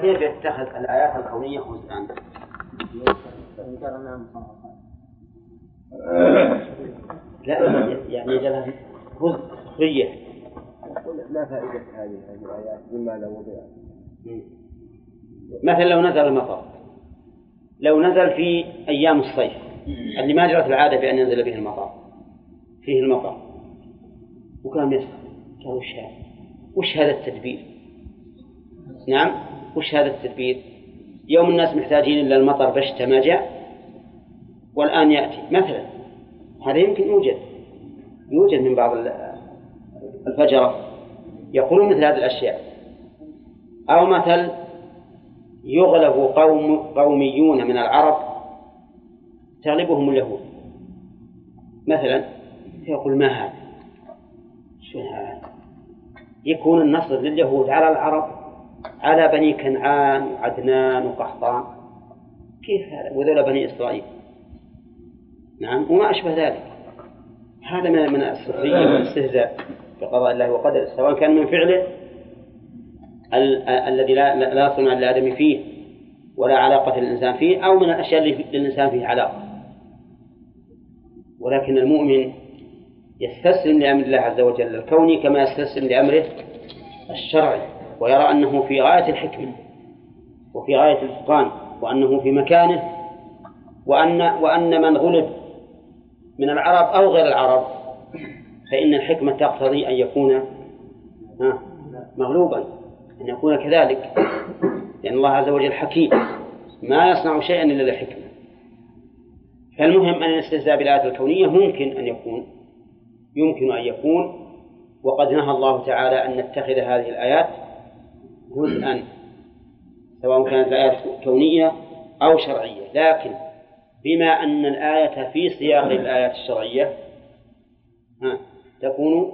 كيف يتخذ الآيات الكونية جزءا؟ لا يعني جلها جزء سخرية ما فائدة هذه هذه الآيات لماذا وضعت؟ مثلا لو نزل المطر لو نزل في أيام الصيف اللي ما جرت العادة بأن ينزل به المطر فيه المطر وكان يسأل قال وش هذا؟ وش هذا التدبير؟ نعم. وش هذا التدبير؟ يوم الناس محتاجين إلا المطر بشتى ما جاء والآن يأتي. مثلا هذا يمكن يوجد. يوجد من بعض الفجرة يقولون مثل هذه الأشياء. أو مثل يغلب قوم قوميون من العرب تغلبهم اليهود. مثلا يقول ما هذا؟ شو هذا؟ يكون النصر لليهود على العرب. على بني كنعان وعدنان وقحطان. كيف هذا؟ وذول بني إسرائيل. نعم وما أشبه ذلك. هذا من من السخرية والاستهزاء بقضاء الله وقدره سواء كان من فعله الذي لا لا صنع للآدم فيه ولا علاقة للإنسان فيه أو من الأشياء اللي للإنسان فيه علاقة. ولكن المؤمن يستسلم لأمر الله عز وجل الكوني كما يستسلم لأمره الشرعي. ويرى أنه في غاية الحكمة وفي غاية الإتقان وأنه في مكانه وأن وأن من غلب من العرب أو غير العرب فإن الحكمة تقتضي أن يكون مغلوبا أن يكون كذلك لأن الله عز وجل حكيم ما يصنع شيئا إلا لحكمة فالمهم أن الاستهزاء بالآيات الكونية ممكن أن يكون يمكن أن يكون وقد نهى الله تعالى أن نتخذ هذه الآيات جزءا سواء كانت الآيات كونية أو شرعية. لكن بما أن الآية في سياق الآيات الشرعية تكون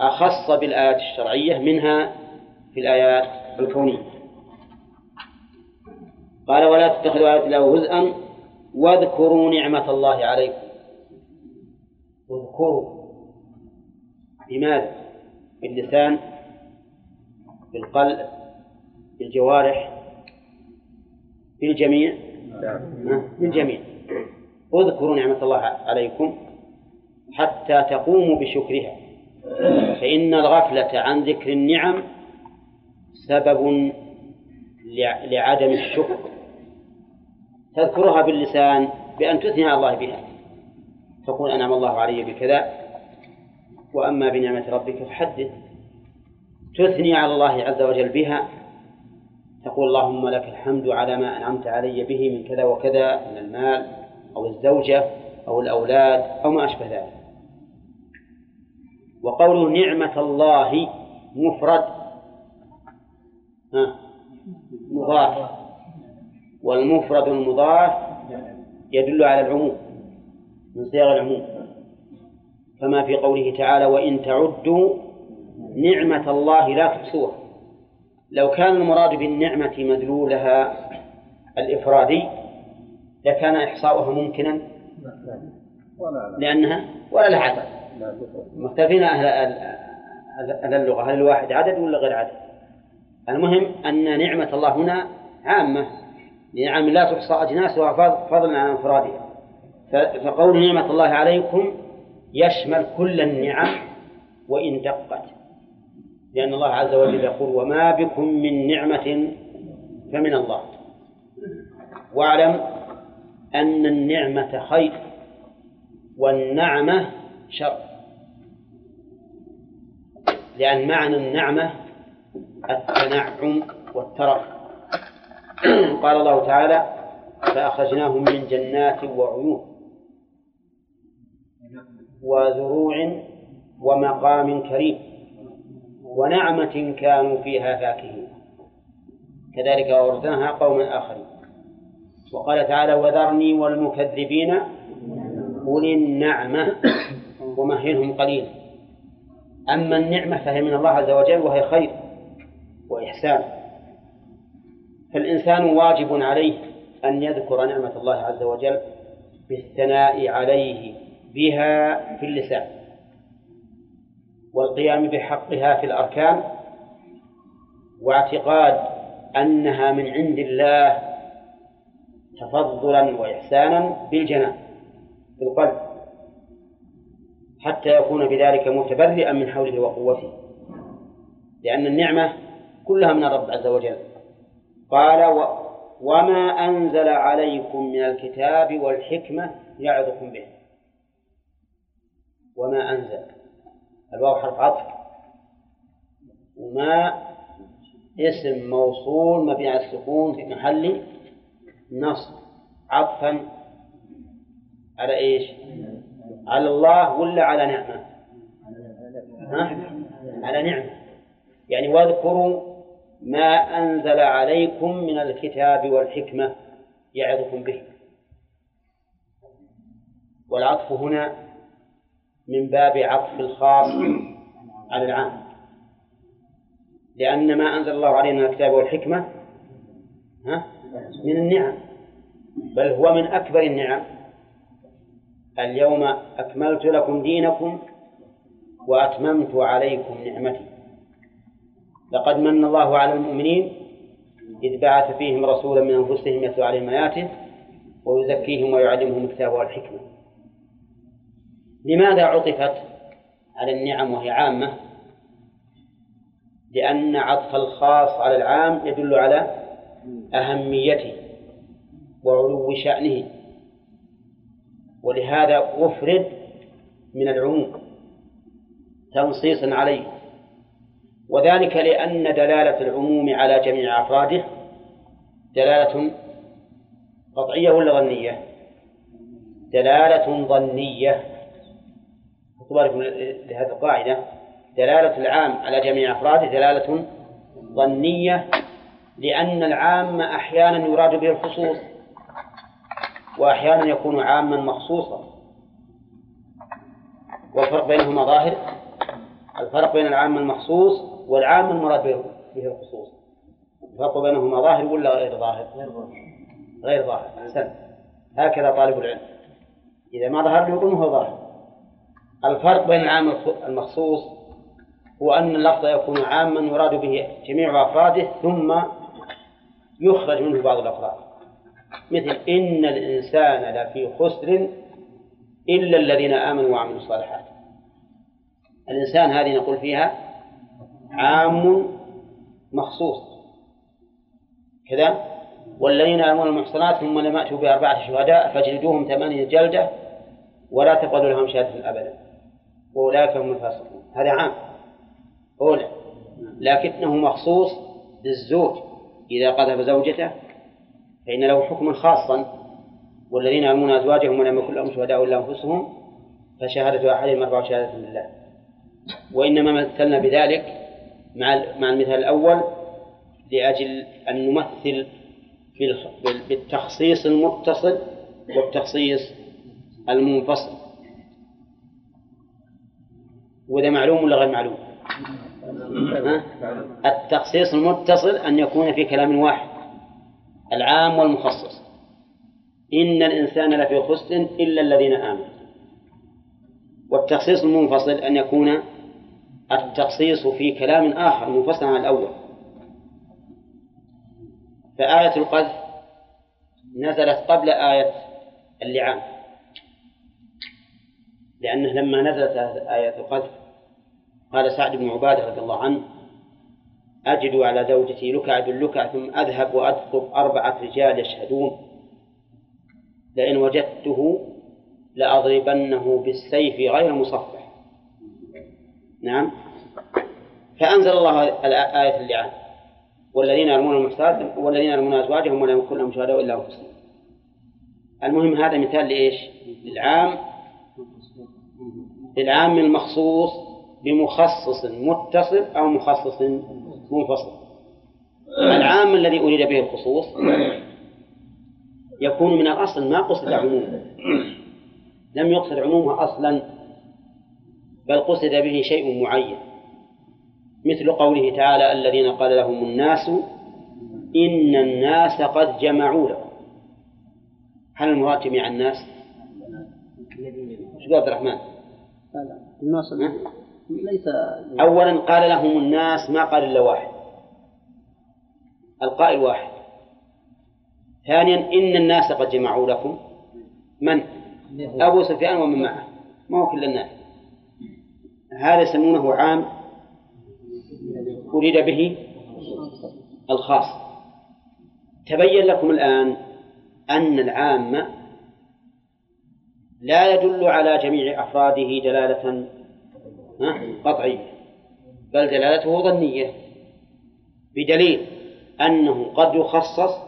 أخص بالآيات الشرعية منها في الآيات الكونية. قال ولا تتخذوا آيات الله جزءا واذكروا نعمة الله عليكم. اذكروا. بماذا؟ باللسان بالقلب بالجوارح بالجميع. بالجميع. اذكروا نعمة الله عليكم حتى تقوموا بشكرها فإن الغفلة عن ذكر النعم سبب لعدم الشكر. تذكرها باللسان بأن تثني على الله بها. تقول أنعم الله علي بكذا وأما بنعمة ربك فحدث. تثني على الله عز وجل بها تقول اللهم لك الحمد على ما أنعمت علي به من كذا وكذا من المال أو الزوجة أو الأولاد أو ما أشبه ذلك. وقوله نعمة الله مفرد مضاف. والمفرد المضاف يدل على العموم من صيغ العموم. كما في قوله تعالى وإن تعدوا نعمة الله لا تحصوها. لو كان المراد بالنعمة مدلولها الإفرادي لكان إحصاؤها ممكنا؟ لأنها؟ ولا لها عدد. مختلفين أهل أهل اللغة هل الواحد عدد ولا غير عدد؟ المهم أن نعمة الله هنا عامة. نعم لا تحصى أجناسها فضلا عن انفرادها فقول نعمة الله عليكم يشمل كل النعم وإن دقت. لأن الله عز وجل يقول وما بكم من نعمة فمن الله. واعلم أن النعمة خير والنعمة شر. لأن معنى النعمة التنعم والترف. قال الله تعالى فأخرجناهم من جنات وعيون وزروع ومقام كريم. ونعمة كانوا فيها فاكهين. كذلك أورثناها قوما آخرين. وقال تعالى وذرني والمكذبين أولي النعمة. ومهلهم قليلا أما النعمة فهي من الله عز وجل وهي خير وإحسان. فالإنسان واجب عليه أن يذكر نعمة الله عز وجل بالثناء عليه بها في اللسان. والقيام بحقها في الأركان واعتقاد أنها من عند الله تفضلا وإحسانا بالجنان بالقلب حتى يكون بذلك متبرئا من حوله وقوته. لأن النعمة كلها من الرب عز وجل. قال و وما أنزل عليكم من الكتاب والحكمة يعظكم به. وما أنزل. الواو حرف عطف وما اسم موصول مبني على السكون في محل نصب عطفا على إيش؟ على الله ولا على نعمة؟ ها؟ على نعمة يعني واذكروا ما أنزل عليكم من الكتاب والحكمة يعظكم به والعطف هنا من باب عطف الخاص على العام. لأن ما أنزل الله علينا من الكتاب والحكمة ها من النعم. بل هو من أكبر النعم. اليوم أكملت لكم دينكم وأتممت عليكم نعمتي. لقد من الله على المؤمنين إذ بعث فيهم رسولا من أنفسهم يتلو عليهم آياته ويزكيهم ويعلمهم الكتاب والحكمة. لماذا عطفت؟ على النعم وهي عامة. لأن عطف الخاص على العام يدل على أهميته وعلو شأنه. ولهذا أفرد من العموم تنصيصا عليه. وذلك لأن دلالة العموم على جميع أفراده دلالة قطعية ولا ظنية؟ دلالة ظنية. بالكم لهذه القاعدة دلالة العام على جميع أفراده دلالة ظنية لأن العام أحيانا يراد به الخصوص وأحيانا يكون عاما مخصوصا. والفرق بينهما ظاهر. الفرق بين العام المخصوص والعام المراد به الخصوص. الفرق بينهما ظاهر ولا غير ظاهر؟ غير ظاهر. أحسن هكذا طالب العلم. إذا ما ظهر له هو ظاهر. الفرق بين العام المخصوص هو أن اللفظ يكون عاما يراد به جميع أفراده ثم يخرج منه بعض الأفراد. مثل إن الإنسان لفي خسر إلا الذين آمنوا وعملوا الصالحات. الإنسان هذه نقول فيها عام مخصوص. كذا؟ والذين آمنوا المحصنات ثم لم يأتوا بأربعة شهداء فاجلدوهم ثمانية جلدة ولا تقبلوا لهم شهادة أبدا. وأولئك هم الفاسقون. هذا عام. أولى لكنه مخصوص بالزوج إذا قذف زوجته فإن له حكما خاصا والذين يرمون أزواجهم ولم يكن لهم شهداء إلا أنفسهم فشهادة أحدهم أربع شهادات لله. وإنما مثلنا بذلك مع مع المثال الأول لأجل أن نمثل بالتخصيص المتصل والتخصيص المنفصل. وإذا معلوم ولا غير معلوم؟ التخصيص المتصل أن يكون في كلام واحد العام والمخصص. إن الإنسان لفي خسر إلا الذين آمنوا. والتخصيص المنفصل أن يكون التخصيص في كلام آخر منفصل عن الأول. فآية القذف نزلت قبل آية اللعان. لأنه لما نزلت آية القذف قال سعد بن عبادة رضي الله عنه أجد على زوجتي لكع باللكع ثم أذهب وأدخل أربعة رجال يشهدون. لئن وجدته لأضربنه بالسيف غير مصفح. نعم. فأنزل الله آية اللعان والذين يرمون المحصنات والذين يرمون أزواجهم ولم يكن لهم شهداء إلا أنفسهم. المهم هذا مثال لإيش؟ للعام للعام المخصوص. بمخصص متصل أو مخصص منفصل. العام الذي أريد به الخصوص؟ يكون من الأصل ما قصد عمومه. لم يقصد عمومه أصلا بل قصد به شيء معين. مثل قوله تعالى الذين قال لهم الناس إن الناس قد جمعوا لكم. هل المراد جميع الناس؟ شو عبد الرحمن؟ لا لا الناس ليس أولا قال لهم الناس ما قال إلا واحد. القائل واحد. ثانيا إن الناس قد جمعوا لكم. من؟ أبو سفيان ومن معه. ما هو كل الناس. هذا يسمونه عام أريد به الخاص. تبين لكم الآن أن العام لا يدل على جميع أفراده دلالة قطعية بل دلالته ظنية. بدليل أنه قد يخصص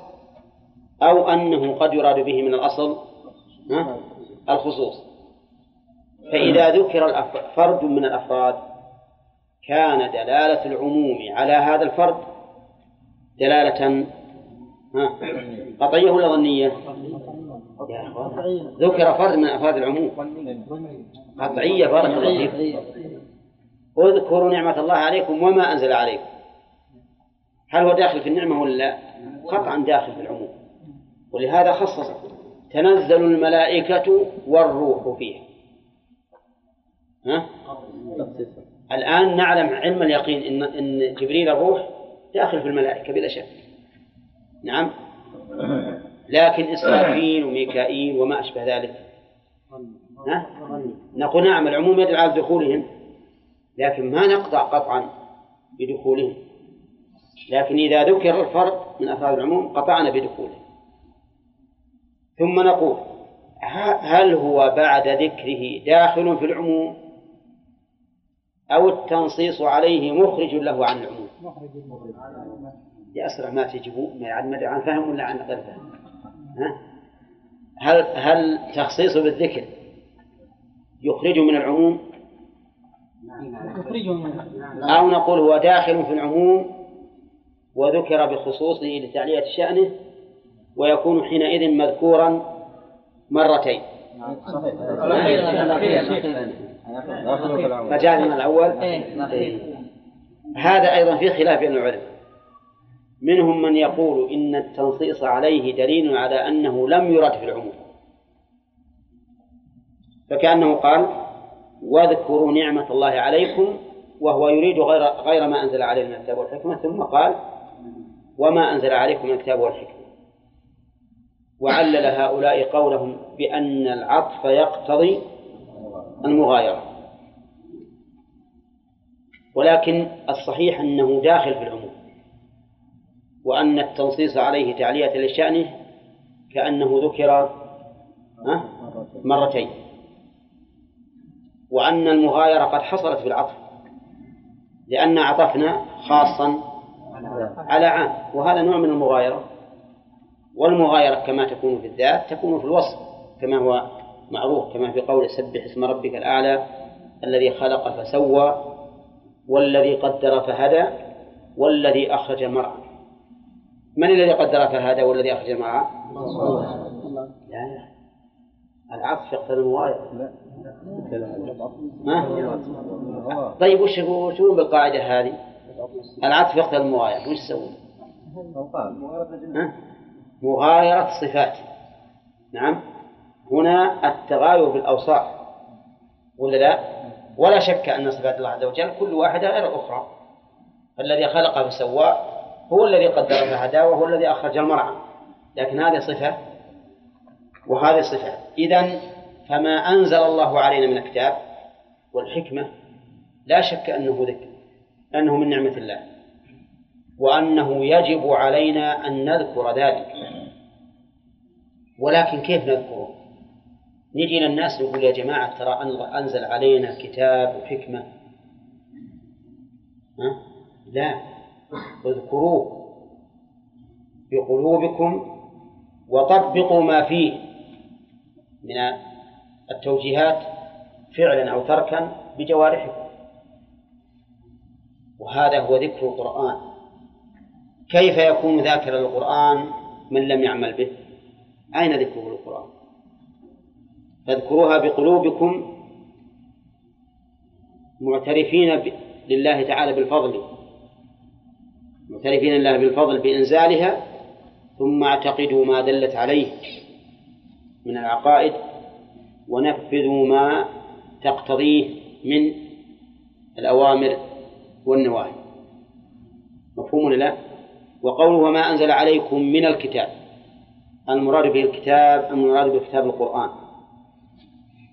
أو أنه قد يراد به من الأصل الخصوص. فإذا ذكر فرد من الأفراد كان دلالة العموم على هذا الفرد دلالة قطعية ولا ظنية؟ ذكر فرد من أفراد العموم. قطعية بارك الله فيكم اذكروا نعمة الله عليكم وما أنزل عليكم. هل هو داخل في النعمة ولا لا؟ قطعا داخل في العموم. ولهذا خصص تنزل الملائكة والروح فيها. ها؟ الآن نعلم علم اليقين إن إن جبريل الروح داخل في الملائكة بلا شك. نعم؟ لكن إسرافيل وميكائيل وما أشبه ذلك. ها؟ نقول نعم العموم يدل على دخولهم. لكن ما نقطع قطعا بدخولهم لكن إذا ذكر الفرد من أفراد العموم قطعنا بدخوله. ثم نقول هل هو بعد ذكره داخل في العموم؟ أو التنصيص عليه مخرج له عن العموم؟ يا أسرع ما تجيبوا ما عن فهم ولا عن غير فهم. ها؟ هل هل تخصيصه بالذكر يخرجه من العموم؟ أو نقول هو داخل في العموم وذكر بخصوصه لتعلية شأنه ويكون حينئذ مذكورا مرتين. مجازنا الأول. هذا أيضا في خلاف بين العلماء منهم من يقول إن التنصيص عليه دليل على أنه لم يرد في العموم. فكأنه قال واذكروا نعمة الله عليكم وهو يريد غير غير ما أنزل عليه من الكتاب والحكمة ثم قال وما أنزل عليكم من الكتاب والحكمة. وعلل هؤلاء قولهم بأن العطف يقتضي المغايرة. ولكن الصحيح أنه داخل في العموم وأن التنصيص عليه تعلية لشأنه كأنه ذكر مرتين. وأن المغايرة قد حصلت في العطف لأن عطفنا خاصا على عام. وهذا نوع من المغايرة. والمغايرة كما تكون في الذات تكون في الوصف كما هو معروف كما في قول سبح اسم ربك الأعلى الذي خلق فسوى والذي قدر فهدى والذي أخرج المرعى من الذي قدر فهدى والذي أخرج المرعى؟ لا لا العطف يقتضي المغايرة. ما؟ طيب وش وش بالقاعدة هذه؟ العطف يقتضي المغايرة وش تسوي؟ مغايرة صفات نعم هنا التغاير بالأوصاف ولا لا؟ ولا شك أن صفات الله عز وجل كل واحدة غير الأخرى الذي خلق فسوى هو الذي قدر فهدى وهو الذي أخرج المرعى لكن هذه صفة وهذه صفة إذا فما أنزل الله علينا من الكتاب والحكمة لا شك أنه ذكر أنه من نعمة الله وأنه يجب علينا أن نذكر ذلك ولكن كيف نذكره؟ نجي إلى الناس نقول يا جماعة ترى أنزل علينا كتاب وحكمة ها؟ لا اذكروه بقلوبكم وطبقوا ما فيه من التوجيهات فعلا أو تركا بجوارحكم. وهذا هو ذكر القرآن. كيف يكون ذاكرا للقرآن من لم يعمل به؟ أين ذكره القرآن؟ فاذكروها بقلوبكم معترفين لله تعالى بالفضل. معترفين لله بالفضل بإنزالها ثم اعتقدوا ما دلت عليه من العقائد ونفذوا ما تقتضيه من الأوامر والنواهي مفهوم لا؟ وقوله وما أنزل عليكم من الكتاب المراد به الكتاب المراد بالكتاب القرآن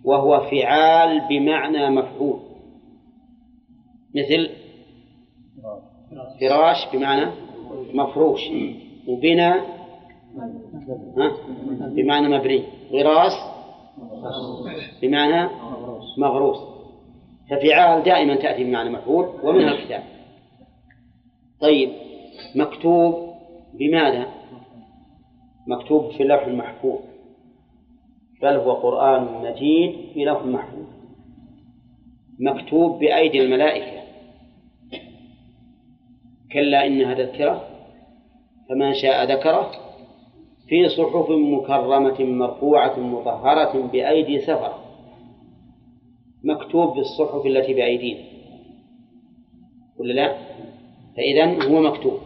وهو فعال بمعنى مفعول مثل فراش بمعنى مفروش وبناء ها؟ بمعنى مبني غراس بمعنى مغروس. ففعال دائما تأتي بمعنى مفعول ومنها الكتاب. طيب مكتوب بماذا؟ مكتوب في اللوح المحفوظ بل هو قرآن مجيد في لوح محفوظ. مكتوب بأيدي الملائكة. كلا إنها تذكرة فمن شاء ذكره في صحف مكرمة مرفوعة مطهرة بأيدي سفرة مكتوب بالصحف التي بأيدينا. ولا لا؟ فإذا هو مكتوب.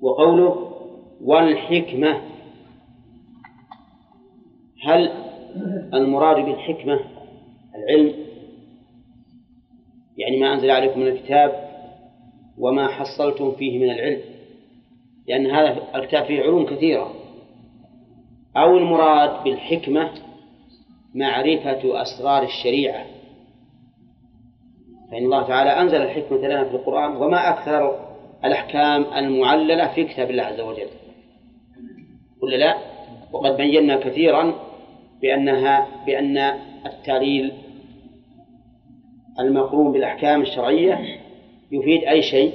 وقوله والحكمة. هل المراد بالحكمة العلم؟ يعني ما أنزل عليكم من الكتاب وما حصلتم فيه من العلم. لأن هذا الكتاب فيه علوم كثيرة. أو المراد بالحكمة معرفة أسرار الشريعة. فإن الله تعالى أنزل الحكمة لنا في القرآن وما أكثر الأحكام المعللة في كتاب الله عز وجل. ولا لا؟ وقد بينا كثيرا بأنها بأن التعليل المقرون بالأحكام الشرعية يفيد أي شيء؟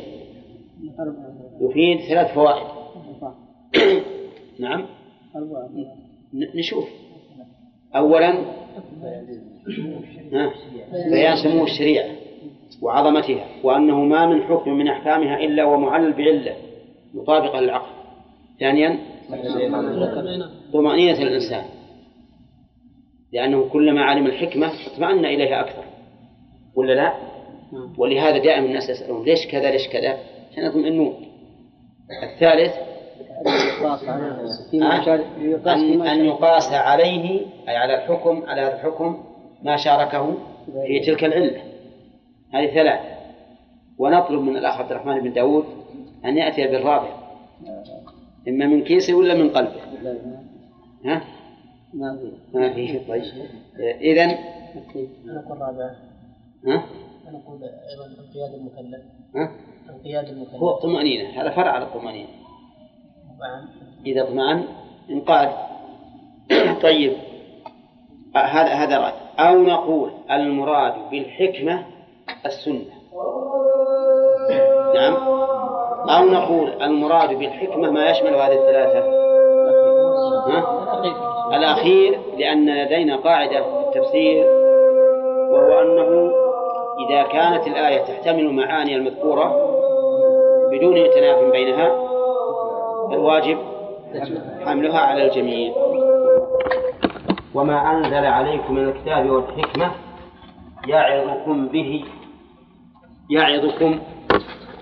يفيد ثلاث فوائد. نعم. نشوف. أولا بيان سمو الشريعة وعظمتها وأنه ما من حكم من أحكامها إلا ومعلل بعلة مطابقة للعقل. ثانيا طمأنينة الإنسان لأنه كلما علم الحكمة اطمأن إليها أكثر. ولا لا؟ ولهذا دائما الناس يسألون ليش كذا ليش كذا؟ عشان يطمئنون. الثالث أن, أن يقاس عليه أي على الحكم على هذا الحكم ما شاركه في تلك العلة. هذه ثلاثة ونطلب من الأخ عبد الرحمن بن داود أن يأتي بالرابع. إما من كيسه ولا من قلبه؟ ها؟ ما في. ما في. طيب. إذا ها؟ نقول أيضا انقياد المكلف؟ انقياد المكلف. هو الطمأنينة هذا فرع على الطمأنينة إذا اطمأن انقاد طيب هذا هذا رأي. أو نقول المراد بالحكمة السنة. نعم. أو نقول المراد بالحكمة ما يشمل هذه الثلاثة. ها؟ الأخير لأن لدينا قاعدة في التفسير وهو أنه إذا كانت الآية تحتمل المعاني المذكورة بدون تناف بينها فالواجب حملها على الجميع. وما أنزل عليكم من الكتاب والحكمة يعظكم به يعظكم.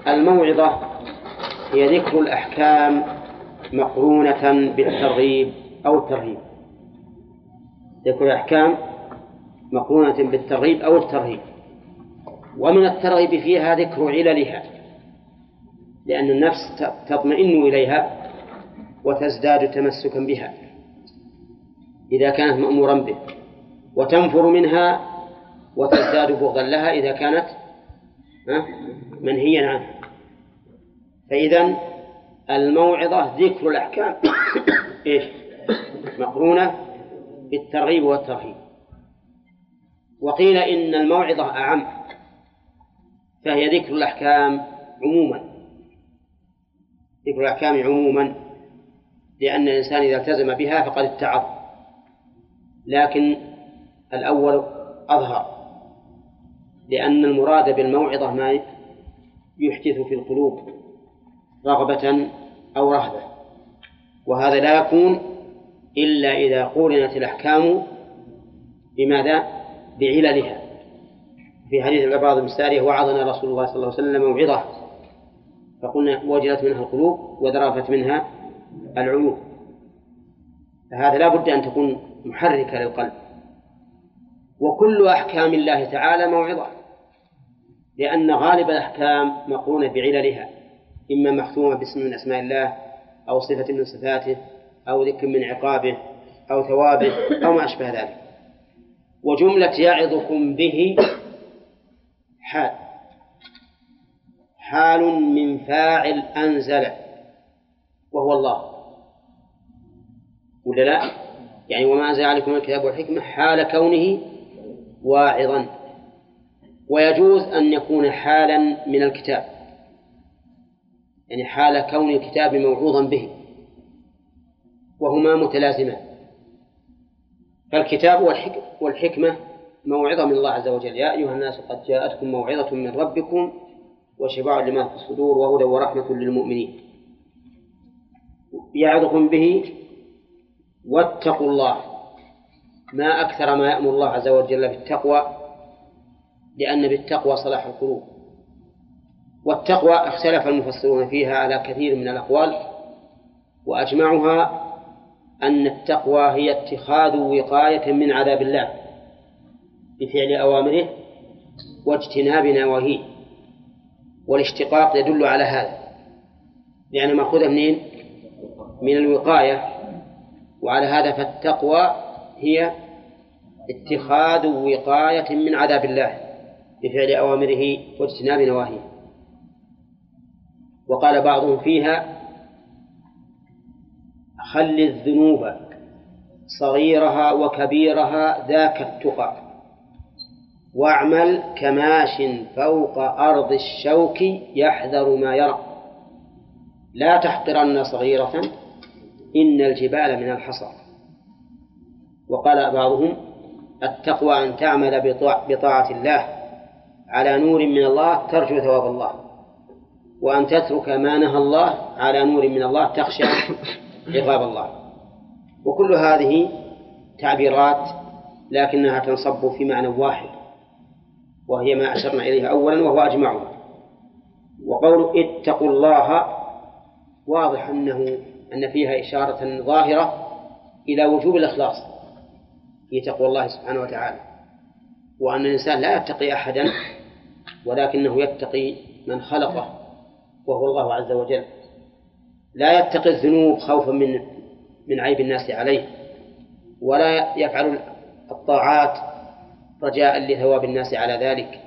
الموعظة هي ذكر الأحكام مقرونة بالترغيب أو الترهيب. ذكر الأحكام مقرونة بالترغيب أو الترهيب. ومن الترغيب فيها ذكر عللها لأن النفس تطمئن إليها وتزداد تمسكا بها إذا كانت مأمورا به وتنفر منها وتزداد بغضا لها إذا كانت منهيا عنها. فإذا الموعظة ذكر الأحكام. إيش؟ مقرونة بالترغيب والترهيب. وقيل إن الموعظة أعم. فهي ذكر الأحكام عموما. ذكر الأحكام عموما لأن الإنسان إذا التزم بها فقد اتعظ. لكن الأول أظهر لأن المراد بالموعظة ما يحدث في القلوب رغبة أو رهبة. وهذا لا يكون إلا إذا قورنت الأحكام بماذا؟ بعللها. في حديث العباد بن سارية وعظنا رسول الله صلى الله عليه وسلم موعظة. فقلنا وجلت منها القلوب وذرفت منها العيوب. فهذا لا بد أن تكون محركة للقلب. وكل أحكام الله تعالى موعظة لأن غالب الأحكام مقرونة بعللها إما مختومة باسم من أسماء الله أو صفة من صفاته أو ذكر من عقابه أو ثوابه أو ما أشبه ذلك. وجملة يعظكم به حال. حال من فاعل أنزل. وهو الله. ولا لا؟ يعني وما أنزل عليكم الكتاب والحكمة حال كونه واعظا. ويجوز أن يكون حالا من الكتاب. يعني حال كون الكتاب موعوظا به. وهما متلازمان. فالكتاب والحكمة موعظة من الله عز وجل. يا أيها الناس قد جاءتكم موعظة من ربكم وشفاء لما في الصدور وهدى ورحمة للمؤمنين. يعظكم به واتقوا الله. ما أكثر ما يأمر الله عز وجل بالتقوى لأن بالتقوى صلاح القلوب. والتقوى اختلف المفسرون فيها على كثير من الأقوال وأجمعها أن التقوى هي اتخاذ وقاية من عذاب الله. بفعل أوامره واجتناب نواهيه والاشتقاق يدل على هذا لأن مأخوذة منين؟ من الوقاية وعلى هذا فالتقوى هي اتخاذ وقاية من عذاب الله بفعل أوامره واجتناب نواهيه وقال بعضهم فيها خل الذنوب صغيرها وكبيرها ذاك التقى واعمل كماش فوق أرض الشوك يحذر ما يرى. لا تحقرن صغيرة إن الجبال من الحصى. وقال بعضهم التقوى أن تعمل بطاعة الله على نور من الله ترجو ثواب الله وأن تترك ما نهى الله على نور من الله تخشى عقاب الله. وكل هذه تعبيرات لكنها تنصب في معنى واحد. وهي ما أشرنا إليه أولا وهو أجمعها وقول اتقوا الله واضح أنه أن فيها إشارة ظاهرة إلى وجوب الإخلاص في تقوى الله سبحانه وتعالى. وأن الإنسان لا يتقي أحدا ولكنه يتقي من خلقه وهو الله عز وجل. لا يتقي الذنوب خوفا من من عيب الناس عليه ولا يفعل الطاعات رجاء لثواب الناس على ذلك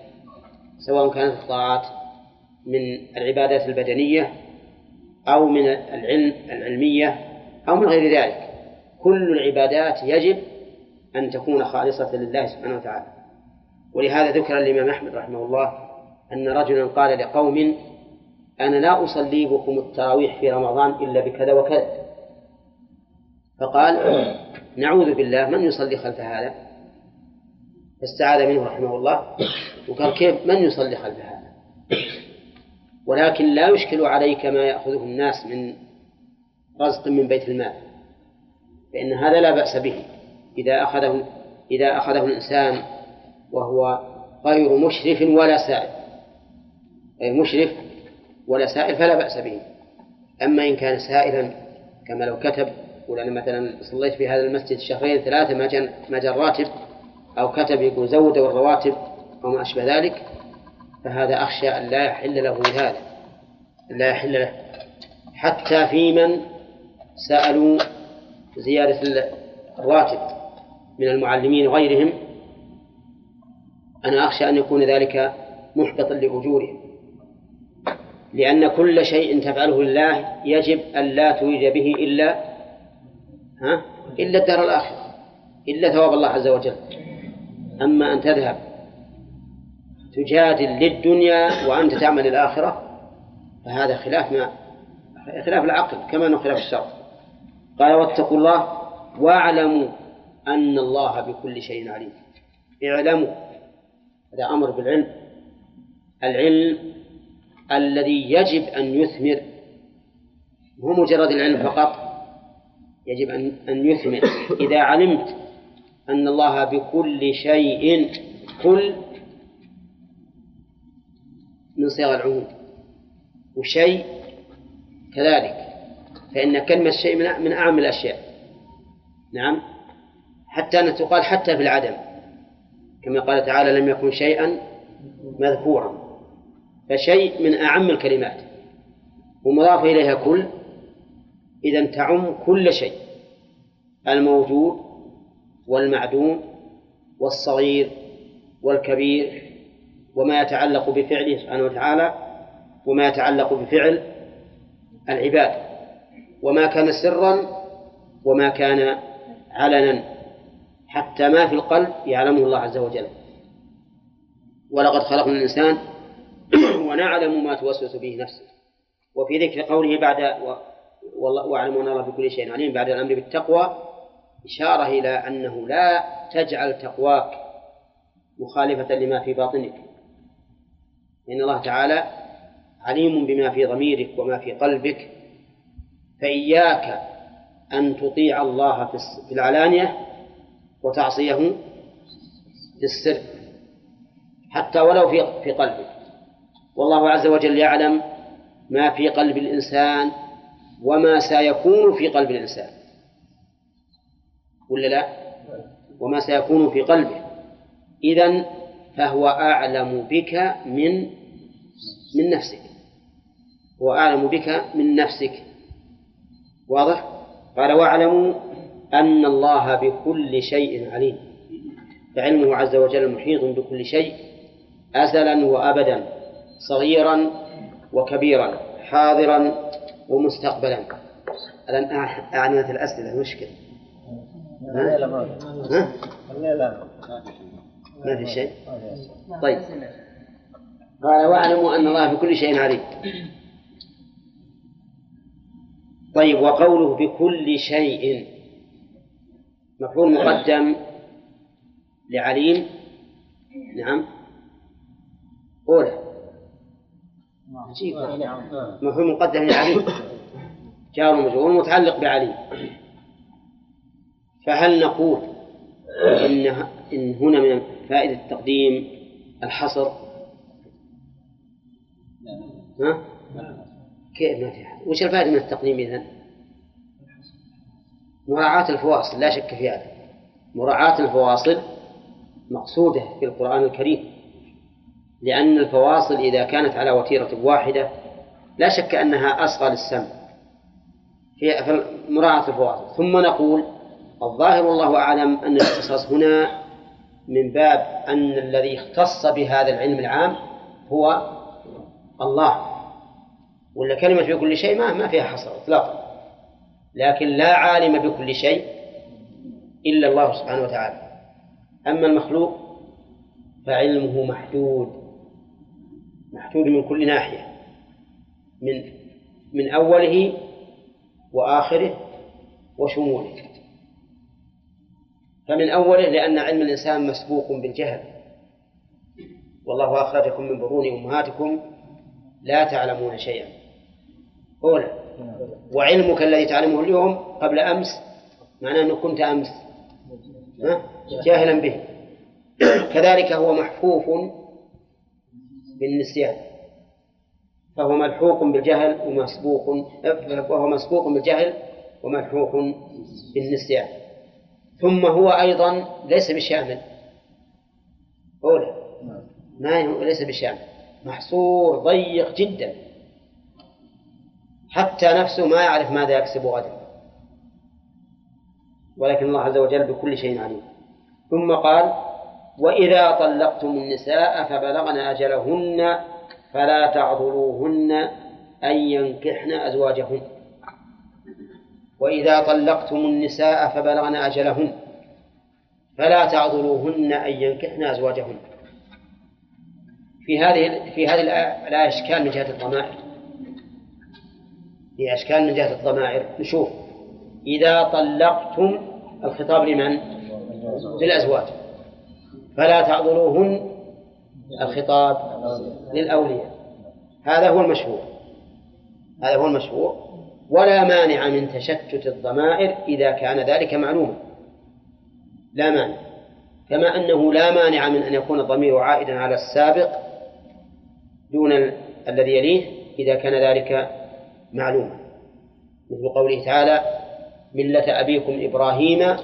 سواء كانت الطاعات من العبادات البدنية أو من العلم العلمية أو من غير ذلك. كل العبادات يجب أن تكون خالصة لله سبحانه وتعالى. ولهذا ذكر الإمام أحمد رحمه الله أن رجلا قال لقوم أنا لا أصلي بكم التراويح في رمضان إلا بكذا وكذا. فقال نعوذ بالله من يصلي خلف هذا؟ فاستعاذ منه رحمه الله. وقال كيف من يصلي خلف هذا؟ ولكن لا يشكل عليك ما يأخذه الناس من رزق من بيت المال. فإن هذا لا بأس به. إذا أخذه إذا أخذه الإنسان وهو غير مشرف ولا سائل. غير مشرف ولا سائل فلا بأس به. أما إن كان سائلا كما لو كتب يقول أنا مثلا صليت في هذا المسجد شهرين ثلاثة ما ما جاء الراتب أو كتب يقول زودوا الرواتب أو ما أشبه ذلك فهذا أخشى أن لا يحل له هذا لا يحل له. حتى في من سألوا زيادة الراتب من المعلمين وغيرهم أنا أخشى أن يكون ذلك محبطا لأجورهم لأن كل شيء تفعله لله يجب أن لا تريد به إلا ها؟ إلا الدار الآخرة إلا ثواب الله عز وجل. أما أن تذهب تجادل للدنيا وأنت تعمل الآخرة فهذا خلاف ما خلاف العقل كما أنه خلاف الشرع. قال واتقوا الله واعلموا أن الله بكل شيء عليم. اعلموا هذا أمر بالعلم. العلم الذي يجب أن يثمر مو مجرد العلم فقط يجب أن أن يثمر. إذا علمت أن الله بكل شيء كل من صيغ العموم. وشيء كذلك. فإن كلمة شيء من أعم الأشياء. نعم. حتى أن تقال حتى في العدم. كما قال تعالى لم يكن شيئا مذكورا. فشيء من أعم الكلمات. ومضاف إليها كل. إذا تعم كل شيء. الموجود والمعدوم والصغير والكبير وما يتعلق بفعله سبحانه وتعالى وما يتعلق بفعل العباد وما كان سرا وما كان علنا حتى ما في القلب يعلمه الله عز وجل. ولقد خلقنا الإنسان ونعلم ما توسوس به نفسه. وفي ذكر قوله بعد واعلموا أن الله بكل شيء عليم بعد الأمر بالتقوى إشارة إلى أنه لا تجعل تقواك مخالفة لما في باطنك. لأن الله تعالى عليم بما في ضميرك وما في قلبك فإياك أن تطيع الله في العلانية وتعصيه في السر حتى ولو في في قلبك. والله عز وجل يعلم ما في قلب الإنسان وما سيكون في قلب الإنسان. ولا لا؟ وما سيكون في قلبه. إذا فهو أعلم بك من من نفسك. هو أعلم بك من نفسك. واضح؟ قال واعلموا أن الله بكل شيء عليم. فعلمه عز وجل محيط بكل شيء أزلا وأبدا صغيرا وكبيرا حاضرا ومستقبلا. الآن أعنية الأسئلة مشكلة. ها؟ ها؟ ما في شيء؟ طيب. قال واعلموا أن الله بكل شيء عليم. طيب وقوله بكل شيء. مفعول مقدم لعليم؟ نعم. أولى. عجيب مفهوم مقدم لعلي جار ومجرور متعلق بعلي فهل نقول إن إن هنا من فائدة تقديم الحصر ها؟ كيف ما في؟ وش الفائدة من التقديم إذن؟ مراعاة الفواصل لا شك في هذا مراعاة الفواصل مقصودة في القرآن الكريم لأن الفواصل إذا كانت على وتيرة واحدة لا شك أنها أصغى للسمع في مراعاة الفواصل ثم نقول الظاهر والله أعلم أن الاختصاص هنا من باب أن الذي اختص بهذا العلم العام هو الله. ولا كلمة بكل شيء ما ما فيها حصر إطلاقا. لكن لا عالم بكل شيء إلا الله سبحانه وتعالى. أما المخلوق فعلمه محدود. محدود من كل ناحية. من من أوله وآخره وشموله. فمن أوله لأن علم الإنسان مسبوق بالجهل. والله أخرجكم من بطون أمهاتكم لا تعلمون شيئا. أولى وعلمك الذي تعلمه اليوم قبل أمس معناه أنه كنت أمس. جاهلا به. كذلك هو محفوف بالنسيان. فهو ملحوق بالجهل ومسبوق وهو مسبوق بالجهل وملحوق بالنسيان. ثم هو أيضا ليس بشامل أولى ما ليس بشامل محصور ضيق جدا. حتى نفسه ما يعرف ماذا يكسب غدا. ولكن الله عز وجل بكل شيء عليم. ثم قال وإذا طلقتم النساء فبلغن أجلهن فلا تعضلوهن أن ينكحن أزواجهن. وإذا طلقتم النساء فبلغن أجلهن فلا تعضلوهن أن ينكحن أزواجهن. في هذه في هذه الآية أشكال من جهة الضمائر. في أشكال من جهة الضمائر. نشوف. إذا طلقتم الخطاب لمن؟ للأزواج. فلا تعذروهن الخطاب للأولياء. هذا هو المشهور هذا هو المشهور ولا مانع من تشتت الضمائر إذا كان ذلك معلوما. لا مانع. كما أنه لا مانع من أن يكون الضمير عائدا على السابق دون الذي يليه إذا كان ذلك معلوما. مثل قوله تعالى ملة أبيكم إبراهيم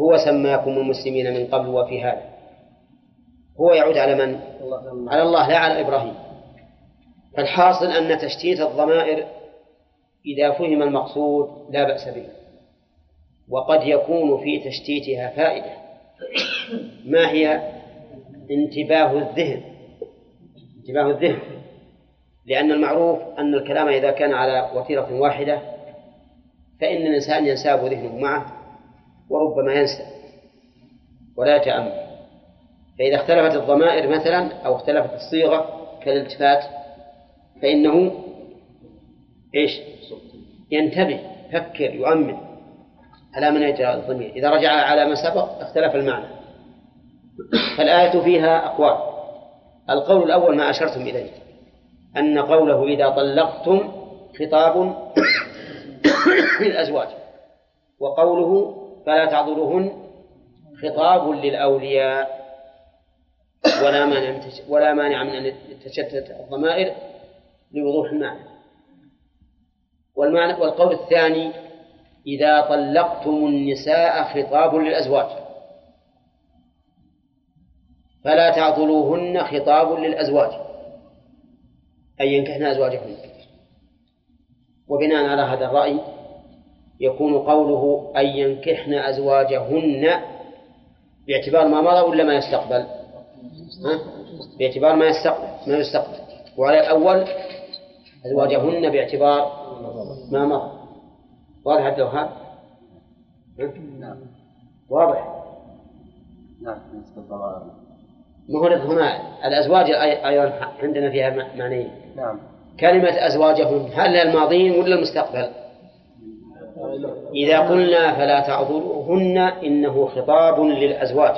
هو سماكم المسلمين من قبل وفي هذا. هو يعود على من؟ على الله لا على إبراهيم. فالحاصل أن تشتيت الضمائر إذا فهم المقصود لا بأس به. وقد يكون في تشتيتها فائدة. ما هي انتباه الذهن؟ انتباه الذهن. لأن المعروف أن الكلام إذا كان على وتيرة واحدة فإن الإنسان ينساب ذهنه معه وربما ينسى ولا يتأمل. فإذا اختلفت الضمائر مثلا أو اختلفت الصيغة كالالتفات فإنه إيش؟ ينتبه يفكر يؤمن على من يجرى الضمير. إذا رجع على ما سبق اختلف المعنى. فالآية فيها أقوال. القول الأول ما أشرتم إليه أن قوله إذا طلقتم خطاب للأزواج وقوله فلا تعذروهن خطاب للأولياء ولا مانع ولا مانع من أن تشتت الضمائر لوضوح المعنى. والمعنى والقول الثاني إذا طلقتم النساء خطاب للأزواج. فلا تعضلوهن خطاب للأزواج. أي ينكحن أزواجهن. وبناء على هذا الرأي يكون قوله أن ينكحن أزواجهن باعتبار ما مضى ولا ما يستقبل؟ ها؟ باعتبار ما يستقبل. ما يستقبل. وعلى الأول أزواجهن باعتبار ما مضى واضح عبد الوهاب؟ نعم واضح. نعم هو هنا الأزواج أي- أيضا عندنا فيها معنيين. نعم. كلمة أزواجهن هل الماضين ولا المستقبل؟ إذا قلنا فلا تعذروهن إنه خطاب للأزواج.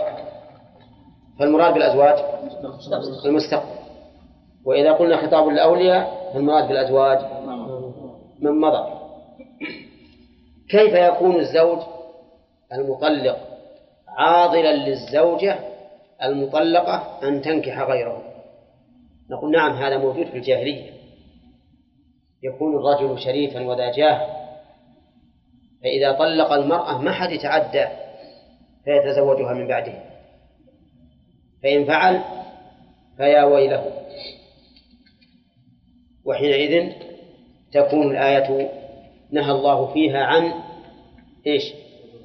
فالمراد بالأزواج؟ المستقبل. وإذا قلنا خطاب للأولياء فالمراد بالأزواج؟ من مضى. كيف يكون الزوج المطلق عاضلا للزوجة المطلقة أن تنكح غيره؟ نقول نعم هذا موجود في الجاهلية. يكون الرجل شريفا وذا جاه فإذا طلق المرأة ما حد يتعدى فيتزوجها من بعده. فإن فعل فيا ويله. وحينئذ تكون الآية نهى الله فيها عن إيش؟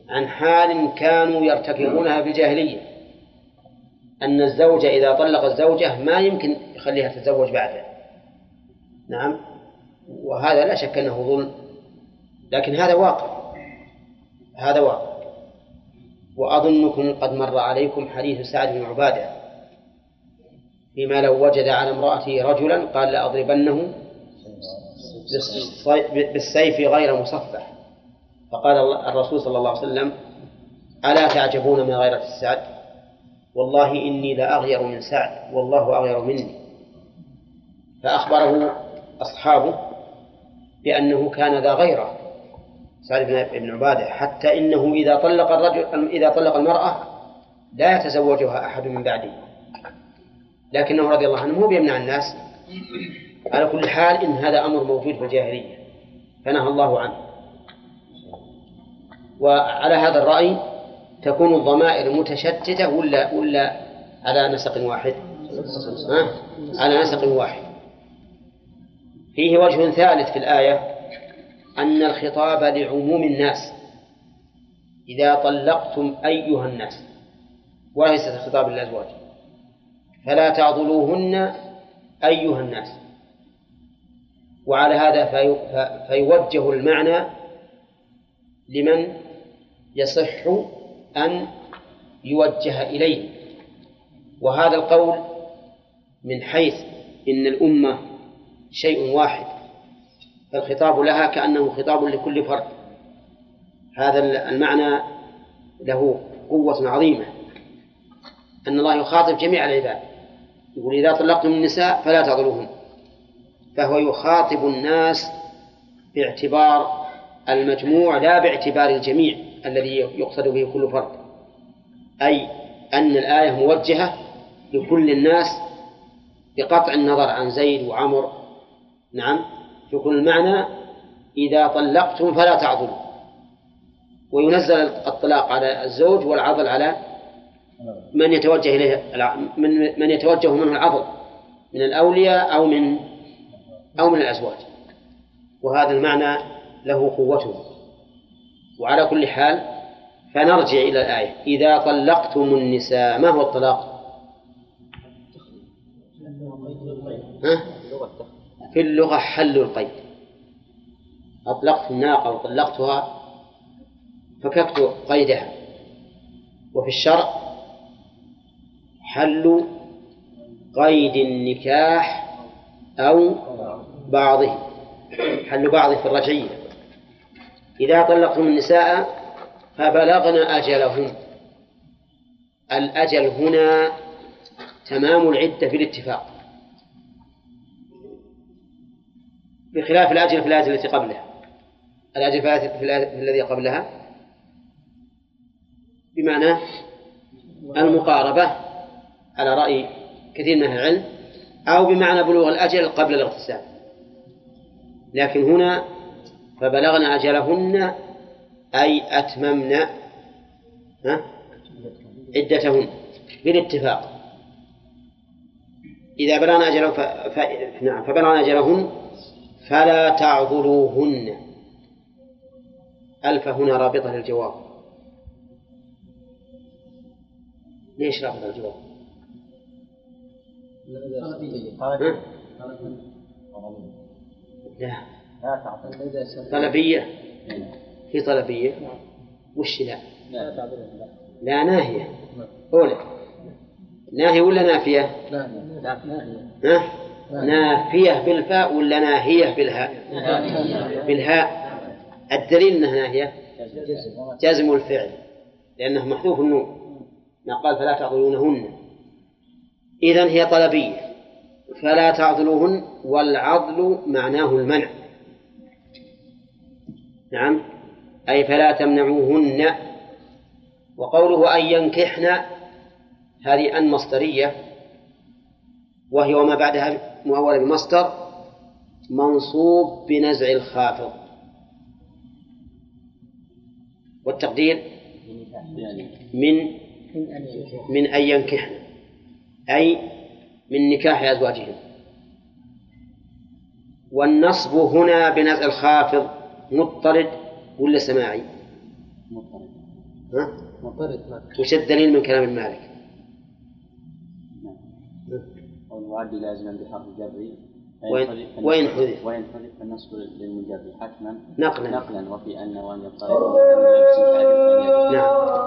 عن حال كانوا يرتكبونها في الجاهلية. أن الزوج إذا طلق الزوجة ما يمكن يخليها تتزوج بعده. نعم؟ وهذا لا شك أنه ظلم. لكن هذا واقع. هذا واقع. وأظنكم قد مر عليكم حديث سعد بن عبادة. فيما لو وجد على امرأته رجلا قال لأضربنه بالسيف غير مصفح. فقال الرسول صلى الله عليه وسلم ألا تعجبون من غيرة السعد؟ والله إني لأغير من سعد والله أغير مني. فأخبره أصحابه بأنه كان ذا غيرة. سعد بن عبادة حتى إنه إذا طلق الرجل إذا طلق المرأة لا يتزوجها أحد من بعده. لكنه رضي الله عنه مو بيمنع الناس. على كل حال إن هذا أمر موجود في الجاهلية. فنهى الله عنه. وعلى هذا الرأي تكون الضمائر متشتتة ولا ولا على نسق واحد؟ ها؟ على نسق واحد. فيه وجه ثالث في الآية أن الخطاب لعموم الناس. إذا طلقتم أيها الناس وليس الخطاب للأزواج فلا تعضلوهن أيها الناس. وعلى هذا في فيوجه المعنى لمن يصح أن يوجه إليه. وهذا القول من حيث إن الأمة شيء واحد فالخطاب لها كأنه خطاب لكل فرد. هذا المعنى له قوة عظيمة. أن الله يخاطب جميع العباد. يقول إذا طلقتم النساء فلا تعضلوهن فهو يخاطب الناس باعتبار المجموع لا باعتبار الجميع الذي يقصد به كل فرد. أي أن الآية موجهة لكل الناس بقطع النظر عن زيد وعمر. نعم. يكون المعنى إذا طلقتم فلا تعضلوا وينزل الطلاق على الزوج والعضل على من يتوجه إليه من من يتوجه منه العضل من الأولياء أو من أو من الأزواج. وهذا المعنى له قوته. وعلى كل حال فنرجع إلى الآية. إذا طلقتم النساء ما هو الطلاق؟ ها؟ في اللغة حل القيد. أطلقت الناقة وطلقتها فككت قيدها. وفي الشرع حل قيد النكاح أو بعضه. حل بعضه في الرجعية. إذا طلقتم النساء فبلغن أجلهن. الأجل هنا تمام العدة بالاتفاق بخلاف الأجل في الآية التي قبلها. الأجل في الآية الذي قبلها بمعنى المقاربة على رأي كثير من أهل العلم أو بمعنى بلوغ الأجل قبل الاغتسال. لكن هنا فبلغن أجلهن أي أتممن عدتهن بالاتفاق. إذا بلغن أجلهن ف... ف... نعم فبلغن أجلهن فلا تعضلوهن ألف هنا رابطة للجواب. ليش رابطة للجواب؟ لا. طلبية؟ في طلبية؟ وش لا؟ لا ناهية. أولى. ناهية ولا نافية؟ ها؟ نافية. بالفاء ولا ناهية بالهاء؟ بالهاء. الدليل أنها ناهية؟ جزم. الفعل. لأنه محذوف النون. ما قال فلا تعضلونهن إذا هي طلبية فلا تعضلوهن والعضل معناه المنع. نعم؟ أي فلا تمنعوهن. وقوله أن ينكحن هذه أن مصدرية وهي وما بعدها مؤولة بمصدر منصوب بنزع الخافض. والتقدير؟ من من أن ينكحن. أي من نكاح أزواجهن والنصب هنا بنزع الخافض مضطرد ولا سماعي؟ مضطرد. ها؟ مضطرد. وش الدليل من كلام المالك؟ والمعد لازما بحرف جري وين وين حذف؟ وين حذف؟ فالنصب للمجر حتما. نقلا. نقلا. وفي أن وان يضطرد نعم.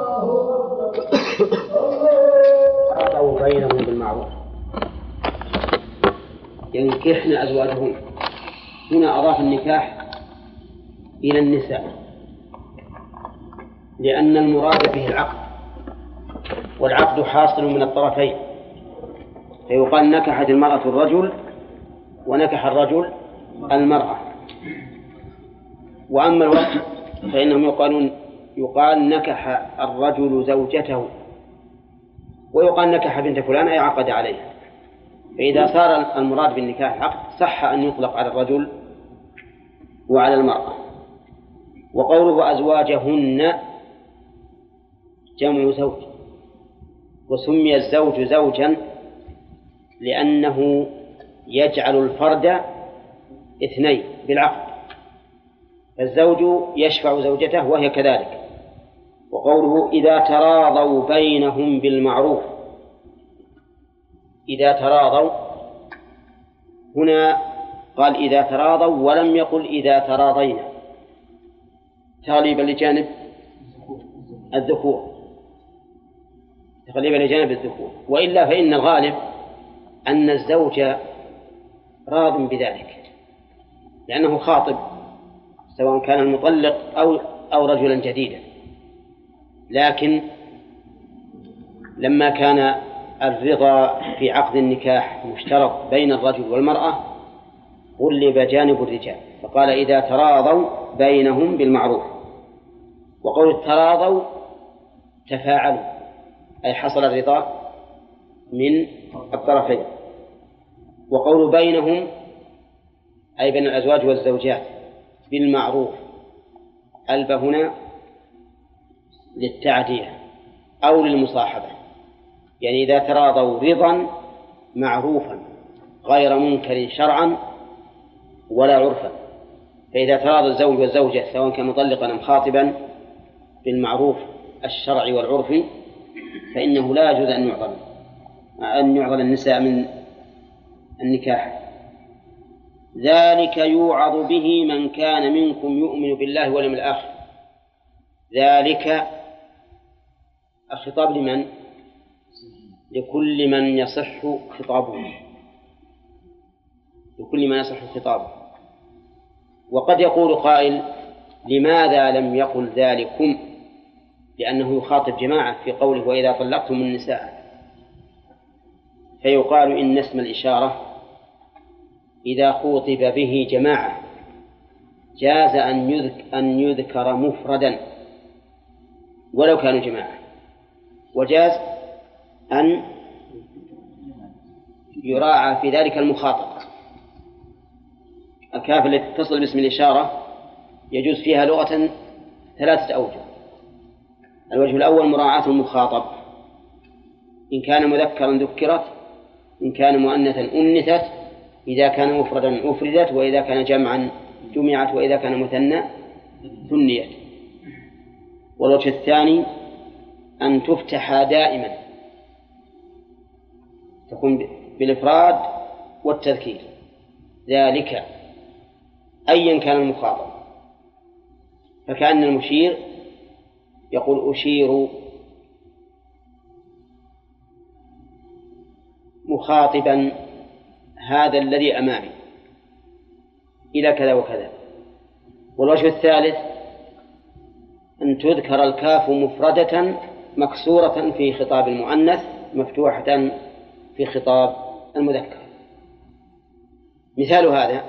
أو بينهم بالمعروف. ينكحن أزواجهن هنا أضاف النكاح إلى النساء. لأن المراد به العقد والعقد حاصل من الطرفين. فيقال نكحت المرأة الرجل ونكح الرجل المرأة. وأما الوقت فإنهم يقالون يقال نكح الرجل زوجته. ويقال نكح بنت فلان أي عقد عليها فإذا صار المراد بالنكاح عقد صح أن يطلق على الرجل وعلى المرأة. وقوله أزواجهن جمع زوج. وسمي الزوج زوجا لأنه يجعل الفرد اثنين بالعقد. الزوج يشفع زوجته وهي كذلك. وقوله إذا تراضوا بينهم بالمعروف. إذا تراضوا. هنا قال إذا تراضوا ولم يقل إذا تراضينا. تغليبا لجانب الذكور. تغليبا لجانب الذكور. وإلا فإن الغالب أن الزوج راض بذلك. لأنه خاطب سواء كان المطلق أو أو رجلا جديدا. لكن لما كان الرضا في عقد النكاح مشترك بين الرجل والمرأة غلب جانب الرجال فقال إذا تراضوا بينهم بالمعروف. وقول التراضوا تفاعلوا أي حصل الرضا من الطرفين. وقول بينهم أي بين الأزواج والزوجات بالمعروف. ألب هنا للتعدية أو للمصاحبة يعني إذا تراضوا رضا معروفا غير منكر شرعا ولا عرفا فإذا تراضى الزوج والزوجة سواء كان مطلقا أم خاطبا بالمعروف الشرعي والعرفي فإنه لا يجوز أن يعضل أن يعضل النساء من النكاح. ذلك يوعظ به من كان منكم يؤمن بالله واليوم الآخر. ذلك الخطاب لمن؟ لكل من يصح خطابه. لكل من يصح خطابه. وقد يقول قائل لماذا لم يقل ذلكم؟ لأنه يخاطب جماعة في قوله وإذا طلقتم النساء. فيقال إن اسم الإشارة إذا خوطب به جماعة جاز أن يذكر, أن يذكر مفردا ولو كانوا جماعة. وجاز أن يراعى في ذلك المخاطب. الكاف التي تتصل باسم الإشارة يجوز فيها لغة ثلاثة أوجه. الوجه الأول مراعاة المخاطب. إن كان مذكرا ذكرت إن كان مؤنثا أنثت إذا كان مفردا أفردت وإذا كان جمعا جمعت وإذا كان مثنى ثنيت. والوجه الثاني أن تفتح دائما. تكون بالإفراد والتذكير. ذلك أيا كان المخاطب. فكأن المشير يقول أشير مخاطبا هذا الذي أمامي. إلى كذا وكذا. والوجه الثالث أن تذكر الكاف مفردة مكسورة في خطاب المؤنث مفتوحة في خطاب المذكر. مثال هذا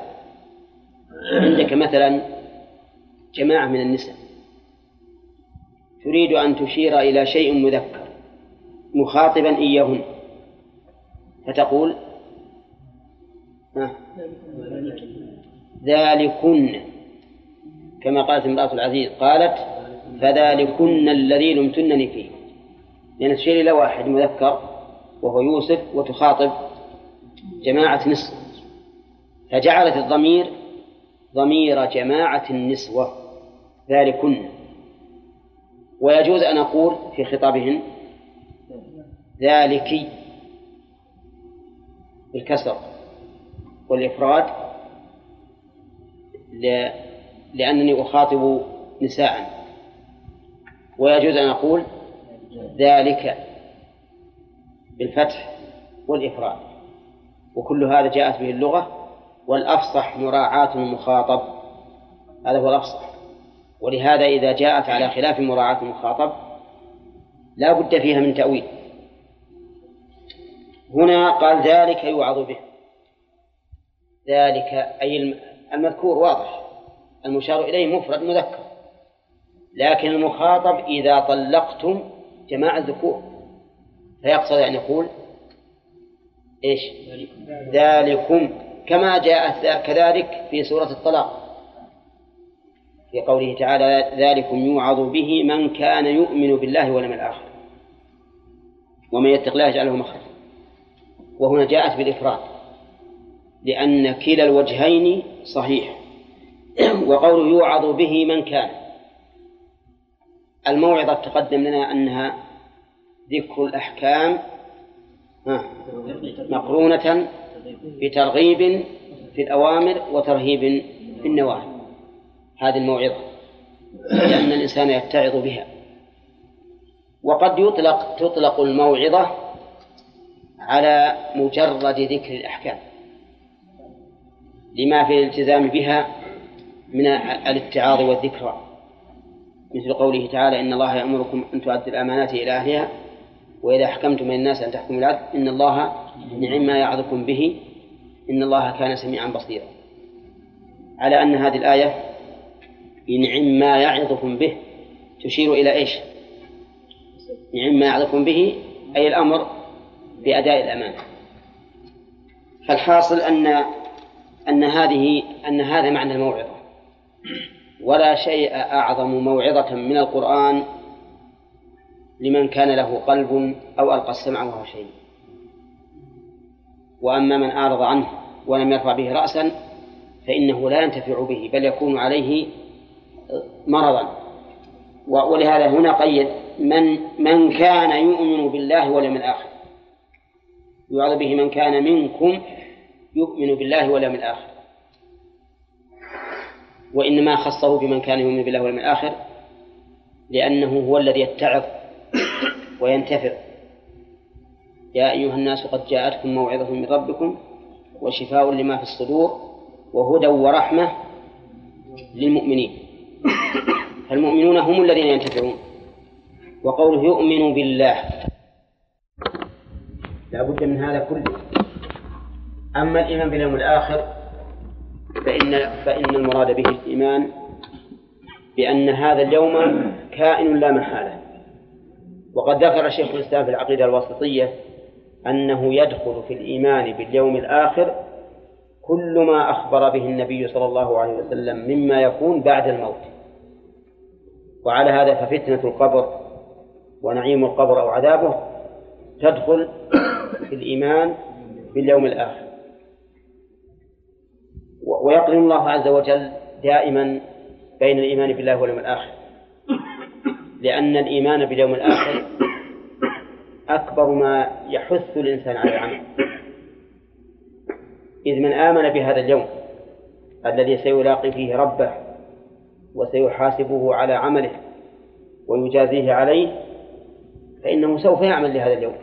عندك مثلا جماعة من النساء تريد أن تشير إلى شيء مذكر مخاطبا إياهن فتقول ذلكن كما قالت امرأة العزيز قالت فذلكن الذي لمتنني فيه. لأن تشير إلى واحد مذكر وهو يوسف وتخاطب جماعة نسوة. فجعلت الضمير ضمير جماعة النسوة ذلكن. ويجوز أن أقول في خطابهن ذلك بالكسر والإفراد لأنني أخاطب نساء. ويجوز أن أقول ذلك بالفتح والإفراد. وكل هذا جاءت به اللغة والأفصح مراعاة المخاطب. هذا هو الأفصح. ولهذا إذا جاءت على خلاف مراعاة المخاطب لا بد فيها من تأويل. هنا قال ذلك يوعظ به. ذلك أي المذكور واضح. المشار إليه مفرد مذكر. لكن المخاطب إذا طلقتم جماعة الذكور. فيقصد أن يقول إيش؟ ذلكم. كما جاء كذلك في سورة الطلاق. في قوله تعالى ذلكم يوعظ به من كان يؤمن بالله واليوم الآخر. ومن يتق الله يجعله مخرجا. وهنا جاءت بالإفراد. لأن كلا الوجهين صحيح. وقول يوعظ به من كان. الموعظة تقدم لنا أنها ذكر الأحكام مقرونة بترغيب في الأوامر وترهيب في النواهي. هذه الموعظة لأن الإنسان يتعظ بها. وقد يطلق تطلق الموعظة على مجرد ذكر الأحكام. لما في الالتزام بها من الاتعاظ والذكرى. مثل قوله تعالى إن الله يأمركم أن تؤدوا الأمانات إلى أهلها وإذا حكمتم من الناس أن تحكموا العدل إن الله نعم ما يعظكم به إن الله كان سميعا بصيرا. على أن هذه الآية نعم ما يعظكم به تشير إلى إيش؟ نعم ما يعظكم به أي الأمر بأداء الأمانة. فالحاصل أن أن هذه أن هذا معنى الموعظة. ولا شيء أعظم موعظة من القرآن لمن كان له قلب أو ألقى السمع وهو شيء وأما من أعرض عنه ولم يرفع به رأسا فإنه لا ينتفع به بل يكون عليه مرضا. ولهذا هنا قيد من من كان يؤمن بالله واليوم الآخر. يوعظ به من كان منكم يؤمن بالله واليوم الآخر. وإنما خصه بمن كان يؤمن بالله واليوم الآخر لأنه هو الذي يتعظ وينتفع. يا أيها الناس قد جاءتكم موعظة من ربكم وشفاء لما في الصدور وهدى ورحمة للمؤمنين. فالمؤمنون هم الذين ينتفعون. وقوله يؤمن بالله لا بد من هذا كله. أما الإيمان باليوم الآخر فإن فإن المراد به الإيمان بأن هذا اليوم كائن لا محالة. وقد ذكر شيخ الإسلام في العقيدة الواسطية أنه يدخل في الإيمان باليوم الآخر كل ما أخبر به النبي صلى الله عليه وسلم مما يكون بعد الموت. وعلى هذا ففتنة القبر ونعيم القبر أو عذابه تدخل في الإيمان باليوم الآخر. ويقرن الله عز وجل دائما بين الإيمان بالله واليوم الآخر. لأن الإيمان باليوم الآخر أكبر ما يحث الإنسان على العمل. إذ من آمن بهذا اليوم الذي سيلاقي فيه ربه وسيحاسبه على عمله ويجازيه عليه فإنه سوف يعمل لهذا اليوم.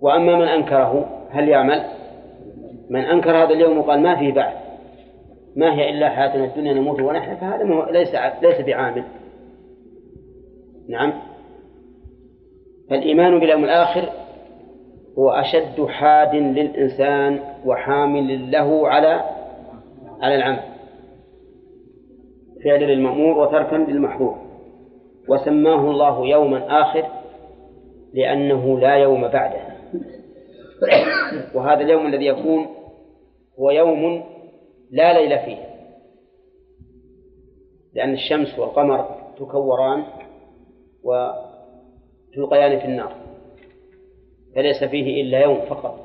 وأما من أنكره هل يعمل؟ من أنكر هذا اليوم وقال ما فيه بعد ما هي إلا حياتنا الدنيا نموت ونحيا فهذا ليس ليس بعامل. نعم. فالإيمان باليوم الآخر هو أشد حاد للإنسان وحامل له على على العمل. فعل للمأمور وتركا للمحظور. وسماه الله يوما آخر لأنه لا يوم بعده. وهذا اليوم الذي يكون هو يوم لا ليل فيه. لأن الشمس والقمر تكوران وتلقيان في النار فليس فيه إلا يوم فقط.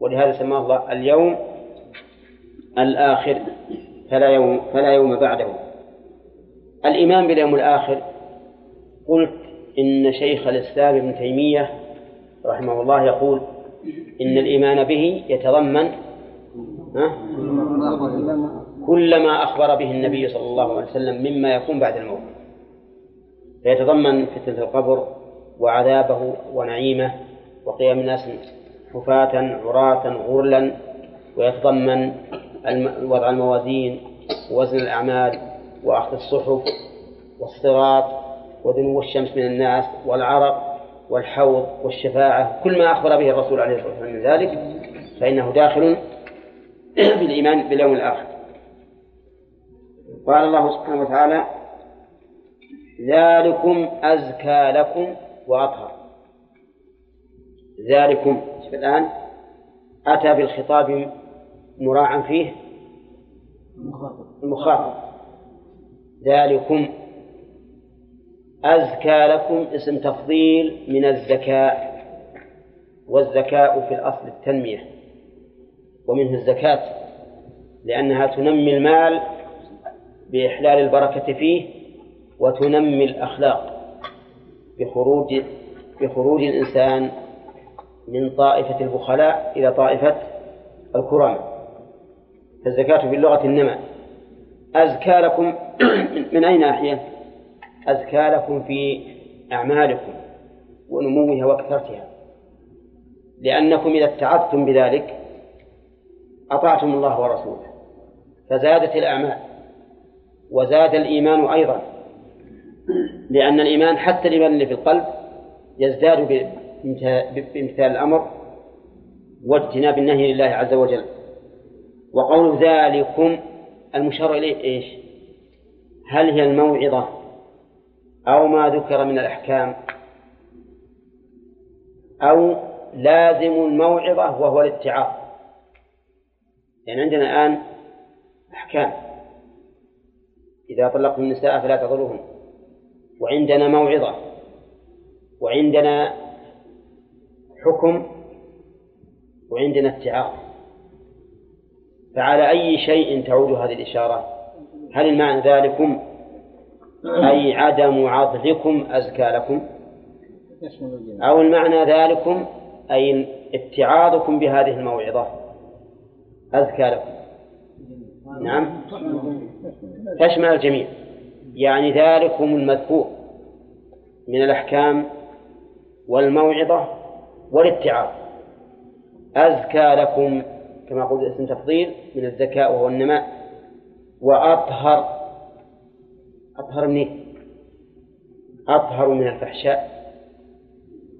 ولهذا سماه الله اليوم الآخر فلا يوم فلا يوم بعده. الإيمان باليوم الآخر قلت إن شيخ الإسلام ابن تيمية رحمه الله يقول إن الإيمان به يتضمن كل ما أخبر به النبي صلى الله عليه وسلم مما يكون بعد الموت. فيتضمن فتنة القبر وعذابه ونعيمه وقيام الناس حفاة عراة غرلا ويتضمن وضع الموازين ووزن الأعمال وأخذ الصحف والصراط ودنو الشمس من الناس والعرق والحوض والشفاعة. كل ما أخبر به الرسول عليه الصلاة والسلام من ذلك فإنه داخل بالإيمان باليوم الآخر. قال الله سبحانه وتعالى ذلكم أزكى لكم وأطهر. ذلكم الآن أتى بالخطاب مراعا فيه المخاطب. ذلكم أزكى لكم اسم تفضيل من الزكاء والزكاء في الأصل التنمية. ومنه الزكاة لأنها تنمي المال بإحلال البركة فيه وتنمي الأخلاق بخروج بخروج الإنسان من طائفة البخلاء إلى طائفة الكرماء فالزكاة في اللغة النمى. أزكى لكم من أين أحيا؟ أزكى لكم في أعمالكم ونموها وكثرتها لأنكم إذا اتعظتم بذلك أطعتم الله ورسوله. فزادت الأعمال. وزاد الإيمان أيضا. لأن الإيمان حتى الإيمان اللي في القلب يزداد بامتثال الأمر واجتناب النهي لله عز وجل. وقول ذلكم المشار إليه إيش؟ هل هي الموعظة أو ما ذكر من الأحكام؟ أو لازم الموعظة وهو الاتعاظ. يعني عندنا الآن أحكام. إذا طلقتم النساء فلا تضروهن وعندنا موعظة. وعندنا حكم. وعندنا اتعاظ. فعلى أي شيء تعود هذه الإشارة؟ هل المعنى ذلكم؟ أي عدم عضلكم أزكى لكم؟ أو المعنى ذلكم أي اتعاظكم بهذه الموعظة؟ أزكى لكم نعم. تشمل الجميع. يعني ذلكم المذكور من الأحكام والموعظة والاتعاظ. أزكى لكم كما قلت اسم تفضيل من الذكاء وهو النماء. وأطهر. أطهر منين؟ أطهر من الفحشاء.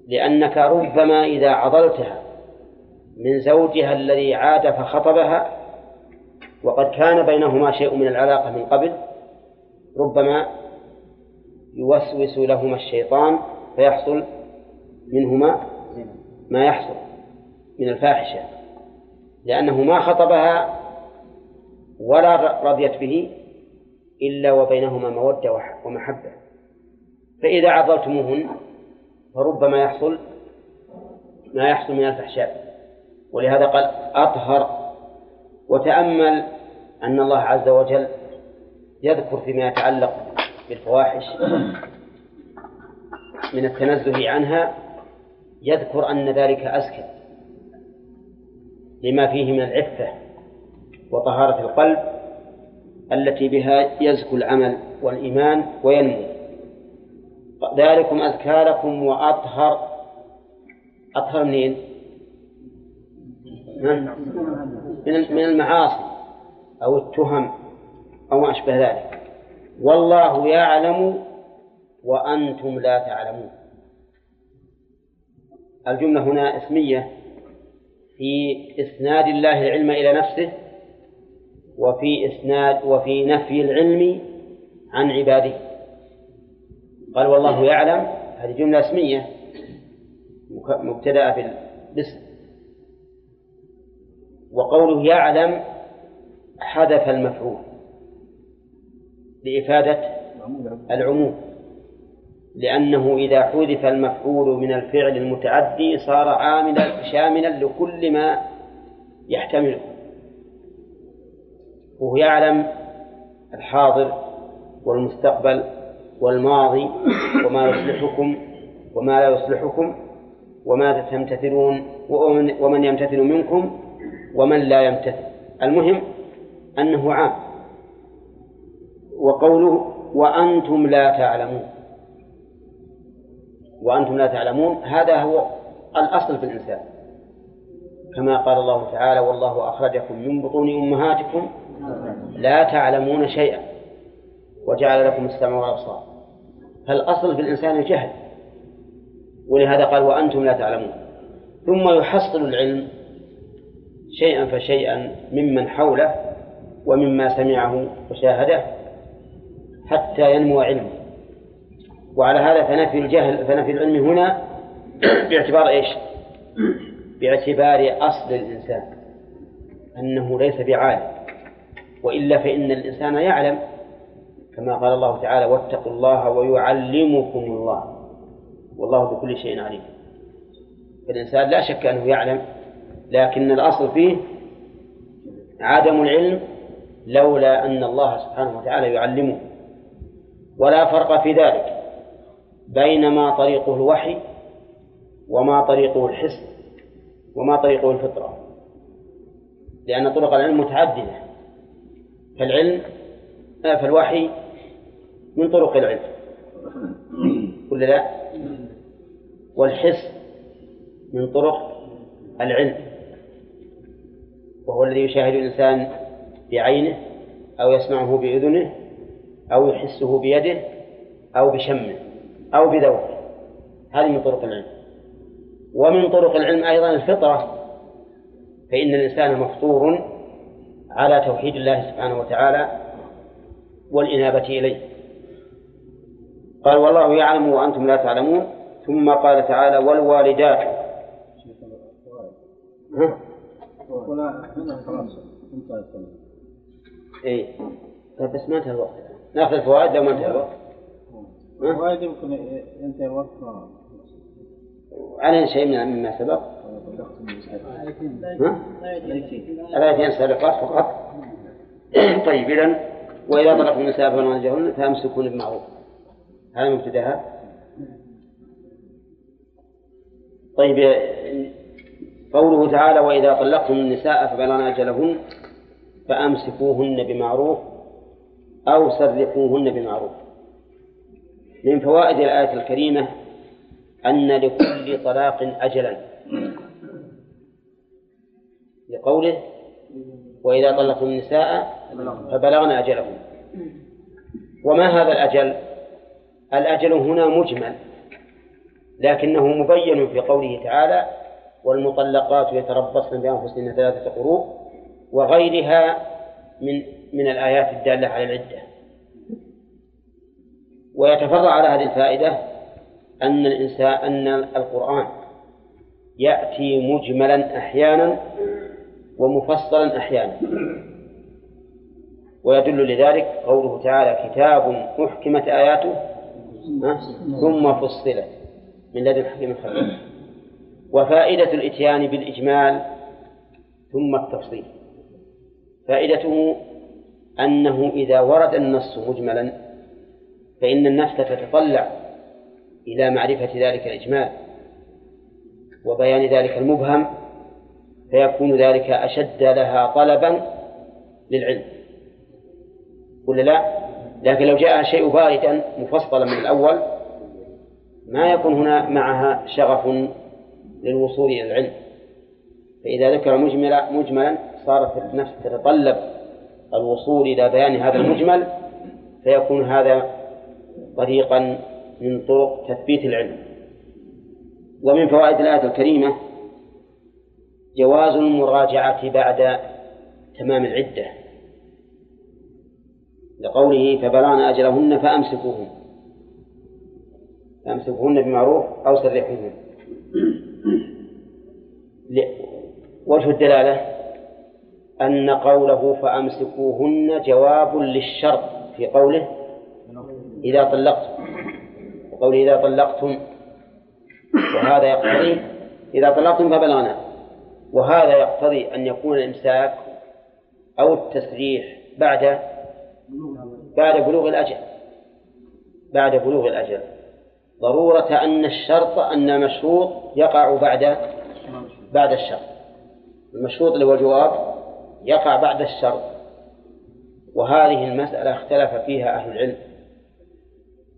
لأنك ربما إذا عضلتها من زوجها الذي عاد فخطبها وقد كان بينهما شيء من العلاقة من قبل ربما يوسوس لهما الشيطان فيحصل منهما ما يحصل من الفاحشة لأنه ما خطبها ولا رضيت به إلا وبينهما مودة ومحبة. فإذا عضلتموهن فربما يحصل ما يحصل من الفحشاء. ولهذا قال أطهر. وتأمل أن الله عز وجل يذكر فيما يتعلق بالفواحش من التنزه عنها يذكر أن ذلك أزكى لما فيه من العفة وطهارة القلب التي بها يزكو العمل والإيمان وينمو. ذلكم أزكى لكم وأطهر. أطهر منين؟ من المعاصي أو التهم أو ما أشبه ذلك. والله يعلم وأنتم لا تعلمون. الجملة هنا اسمية في إسناد الله العلم إلى نفسه وفي إسناد وفي نفي العلم عن عباده. قال والله يعلم هذه جملة اسمية مبتدأة بالاسم. وقوله يعلم حذف المفعول لإفادة العموم لأنه إذا حذف المفعول من الفعل المتعدي صار عاملا شاملا لكل ما يحتمله. وهو يعلم الحاضر والمستقبل والماضي وما يصلحكم وما لا يصلحكم وماذا تمتثلون ومن يمتثل منكم ومن لا يمتثل. المهم أنه عام. وقوله وأنتم لا تعلمون. وأنتم لا تعلمون هذا هو الأصل في الإنسان. كما قال الله تعالى والله أخرجكم من بطون أمهاتكم لا تعلمون شيئا وجعل لكم السمع والأبصار. فالأصل في الإنسان الجهل. ولهذا قال وأنتم لا تعلمون. ثم يحصل العلم شيئا فشيئا ممن حوله ومما سمعه وشاهده حتى ينمو علمه. وعلى هذا فنفي الجهل فنفي العلم هنا باعتبار إيش؟ باعتبار أصل الإنسان أنه ليس بعالم. وإلا فإن الإنسان يعلم كما قال الله تعالى واتقوا الله ويعلمكم الله. والله بكل شيء عليم. فالإنسان لا شك أنه يعلم لكن الأصل فيه عدم العلم لولا أن الله سبحانه وتعالى يعلمه. ولا فرق في ذلك بين ما طريقه الوحي وما طريقه الحس وما طريقه الفطرة. لأن طرق العلم متعددة. فالعلم فالوحي من طرق العلم. ولا لا؟ والحس من طرق العلم. وهو الذي يشاهد الإنسان بعينه أو يسمعه بأذنه أو يحسه بيده أو بشمه أو بذوقه. هذه من طرق العلم. ومن طرق العلم أيضا الفطرة. فإن الإنسان مفطور على توحيد الله سبحانه وتعالى والإنابة إليه. قال والله يعلم وأنتم لا تعلمون. ثم قال تعالى والوالدات. ها؟ اي طيب بس ما انتهى الوقت. ناخذ الفوائد لو ما انتهى الوقت. الفوائد يمكن ينتهي الوقت. علينا شيء مما سبق؟ الآيتين السابقات فقط. طيب إذا وإذا طلقتم النساء فلن أجرهن فأمسكون بمعروف هذا مبتدأها. طيب قوله تعالى وإذا طلقتم النساء فبلغن أجلهن فأمسكوهن بمعروف أو سرقوهن بمعروف. من فوائد الآية الكريمة أن لكل طلاق أجلا. لقوله وإذا طلقتم النساء فبلغن أجلهن. وما هذا الأجل؟ الأجل هنا مجمل لكنه مبين في قوله تعالى والمطلقات يتربصن بأنفسهن ثلاثة قروء وغيرها من من الآيات الدالة على العدة. ويتفرع على هذه الفائدة أن الإنسان أن القرآن يأتي مجملا أحيانا ومفصلا أحيانا. ويدل لذلك قوله تعالى كتاب أحكمت آياته. ثم فصلت. من لدن حكيم خبير وفائدة الإتيان بالإجمال ثم التفصيل فائدته أنه إذا ورد النص مجملا فإن النفس تتطلع إلى معرفة ذلك الإجمال وبيان ذلك المبهم فيكون ذلك أشد لها طلبا للعلم ولا لا؟ لكن لو جاء شيء باردا مفصلا من الأول ما يكون هنا معها شغف للوصول إلى العلم. فإذا ذكر مجملا مجملا صارت النفس تتطلب الوصول إلى بيان هذا المجمل فيكون هذا طريقا من طرق تثبيت العلم. ومن فوائد الآية الكريمة جواز المراجعة بعد تمام العدة. لقوله فبلغن أجلهن فأمسكوهن. فأمسكوهن بمعروف أو سرحوهن. وجه الدلالة أن قوله فأمسكوهن جواب للشرط في قوله إذا طلقتم. قوله إذا طلقتم. وهذا يقتضي إذا طلقتم فبلغنا. وهذا يقتضي أن يكون الإمساك أو التسريح بعد بعد بلوغ الأجل. بعد بلوغ الأجل. ضرورة أن الشرط أن المشروط يقع بعد بعد الشرط. المشروط اللي هو الجواب يقع بعد الشرط. وهذه المسألة اختلف فيها أهل العلم.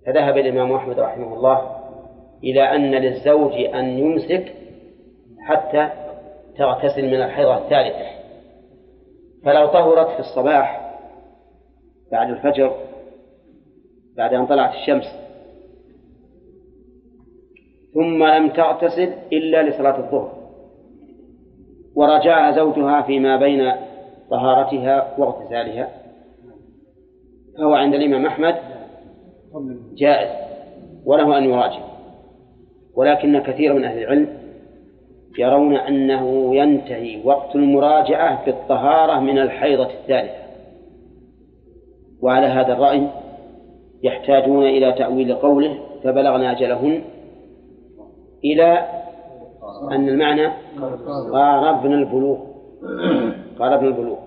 فذهب الإمام أحمد رحمه الله إلى أن للزوج أن يمسك حتى تغتسل من الحيضة الثالثة. فلو طهرت في الصباح بعد الفجر بعد أن طلعت الشمس ثم لم تغتسل إلا لصلاة الظهر. ورجعها زوجها فيما بين طهارتها واغتسالها. فهو عند الإمام أحمد جائز وله أن يراجع. ولكن كثير من أهل العلم يرون أنه ينتهي وقت المراجعة بالطهارة من الحيضة الثالثة. وعلى هذا الرأي يحتاجون إلى تأويل قوله فبلغنا أجلهن إلى أن المعنى قاربنا البلوغ. قاربنا البلوغ.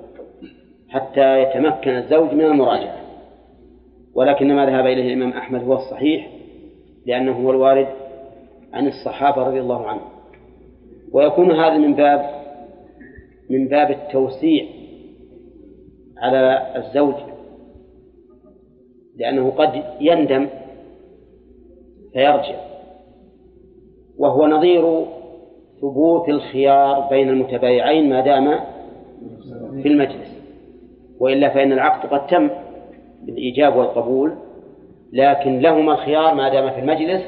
حتى يتمكن الزوج من المراجعة. ولكن ما ذهب إليه الإمام أحمد هو الصحيح لأنه هو الوارد عن الصحابة رضي الله عنهم. ويكون هذا من باب من باب التوسيع على الزوج لأنه قد يندم فيرجع. وهو نظير ثبوت الخيار بين المتبايعين ما دام في المجلس. وإلا فإن العقد قد تم بالإيجاب والقبول لكن لهما الخيار ما دام في المجلس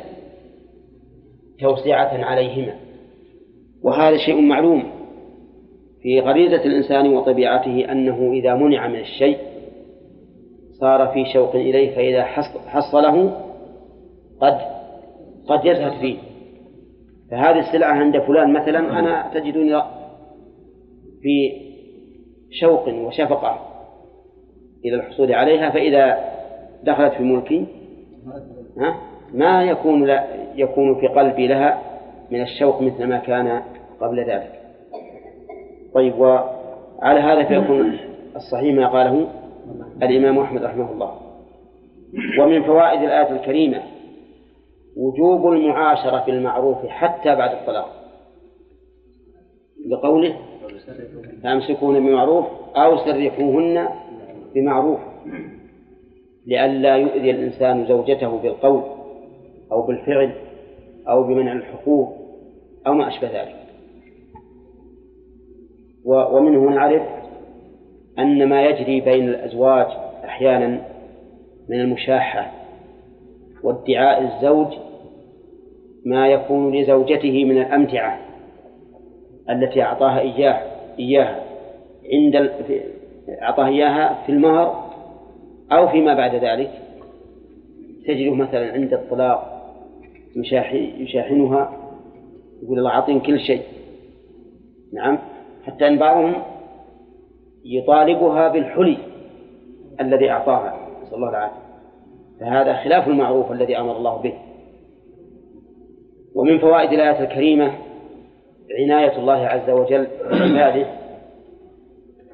توسعة عليهما. وهذا شيء معلوم في غريزة الإنسان وطبيعته أنه إذا منع من الشيء صار في شوق إليه فإذا حصله قد قد يزهد فيه. فهذه السلعة عند فلان مثلا أنا تجدني في شوق وشفقة إلى الحصول عليها فإذا دخلت في ملكي ها ما يكون لا يكون في قلبي لها من الشوق مثل ما كان قبل ذلك. طيب وعلى هذا فيكون الصحيح ما قاله الإمام أحمد رحمه الله. ومن فوائد الآية الكريمة وجوب المعاشرة بالمعروف حتى بعد الطلاق. بقوله فامسكون بمعروف أو سرحوهن بمعروف لئلا يؤذي الإنسان زوجته بالقول أو بالفعل أو بمنع الحقوق أو ما أشبه ذلك. ومنه نعرف أن ما يجري بين الأزواج أحيانا من المشاحة وادعاء الزوج ما يكون لزوجته من الأمتعة التي أعطاها إياه إياها. عند أعطاها إياها في المهر أو فيما بعد ذلك. تجده مثلا عند الطلاق يشاحنها يقول الله أعطيني كل شيء. نعم. حتى أن بعضهم يطالبها بالحلي الذي أعطاها. نسأل الله العافية. فهذا خلاف المعروف الذي أمر الله به. ومن فوائد الآية الكريمة عناية الله عز وجل بعباده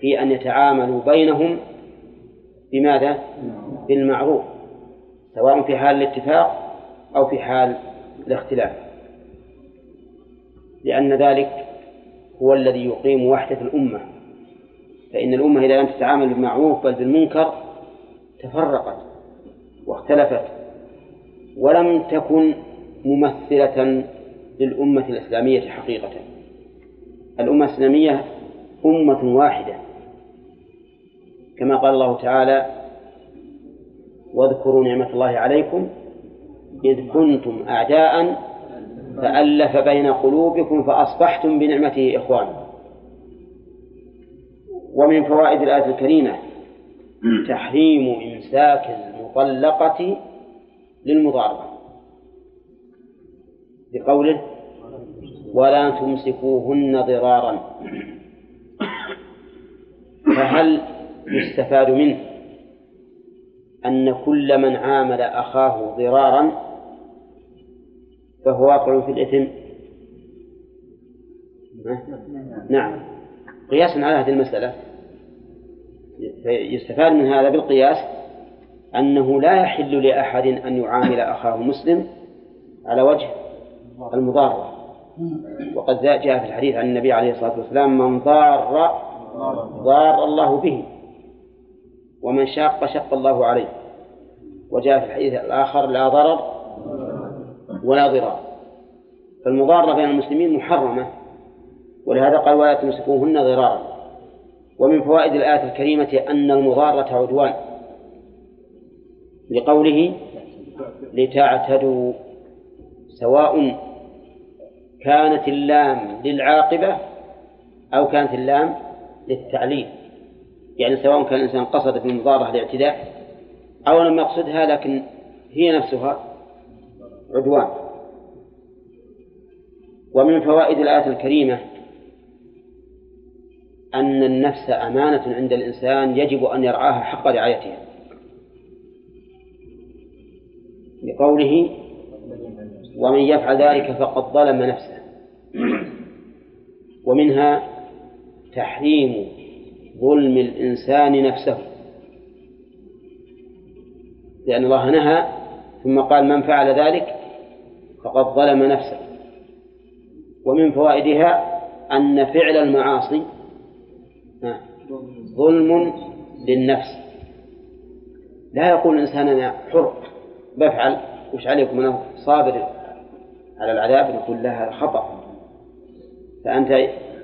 في أن يتعاملوا بينهم بماذا؟ بالمعروف سواء في حال الاتفاق أو في حال الاختلاف لأن ذلك هو الذي يقيم وحدة الأمة فإن الأمة إذا لم تتعامل بالمعروف بل بالمنكر تفرقت واختلفت ولم تكن ممثلة للأمة الإسلامية حقيقة. الأمة الإسلامية أمة واحدة. كما قال الله تعالى واذكروا نعمة الله عليكم إذ كنتم أعداء فألف بين قلوبكم فأصبحتم بنعمته إخوانا. ومن فوائد الآية الكريمة تحريم إمساك المطلقة للمضاربة. بقوله ولا تمسكوهن ضرارا. فهل يستفاد منه أن كل من عامل أخاه ضرارا فهو واقع في الإثم؟ نعم. قياسا على هذه المسألة. يستفاد من هذا بالقياس أنه لا يحل لأحد أن يعامل أخاه مسلم على وجه المضارة وقد جاء في الحديث عن النبي عليه الصلاة والسلام من ضار ضار الله به. ومن شاق شق الله عليه. وجاء في الحديث الآخر لا ضرر ولا ضرار. فالمضارة بين المسلمين محرمة. ولهذا قال ولا تمسكوهن ضرارا. ومن فوائد الآية الكريمة أن المضارة عدوان. لقوله لتعتدوا. سواء كانت اللام للعاقبة أو كانت اللام للتعليل. يعني سواء كان الإنسان قصد في المضارة الاعتداء أو لم يقصدها لكن هي نفسها عدوان. ومن فوائد الآية الكريمة أن النفس أمانة عند الإنسان يجب أن يرعاها حق رعايتها. لقوله ومن يفعل ذلك فقد ظلم نفسه. ومنها تحريم ظلم الإنسان نفسه. لأن الله نهى ثم قال من فعل ذلك فقد ظلم نفسه. ومن فوائدها أن فعل المعاصي ظلم للنفس. لا يقول الإنسان أنا حر بفعل وش عليكم؟ أنا صابر. على العذاب نقول لها خطأ. فأنت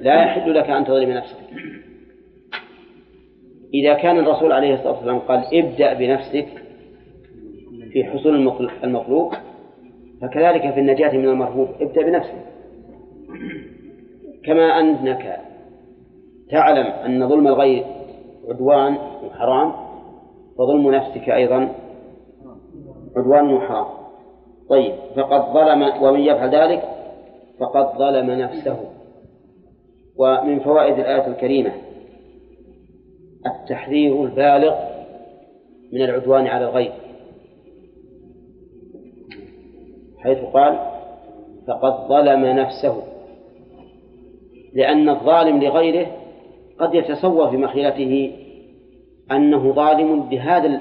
لا يحل لك أن تظلم نفسك. إذا كان الرسول عليه الصلاة والسلام قال ابدأ بنفسك في حصول المطلوب فكذلك في النجاة من المرهوب ابدأ بنفسك. كما أنك تعلم أن ظلم الغير عدوان وحرام فظلم نفسك أيضا عدوان وحرام طيب فقد ظلم ومن يفعل ذلك فقد ظلم نفسه. ومن فوائد الآية الكريمة التحذير البالغ من العدوان على الغير حيث قال فقد ظلم نفسه لأن الظالم لغيره قد يتصور في مخيلته أنه ظالم لهذا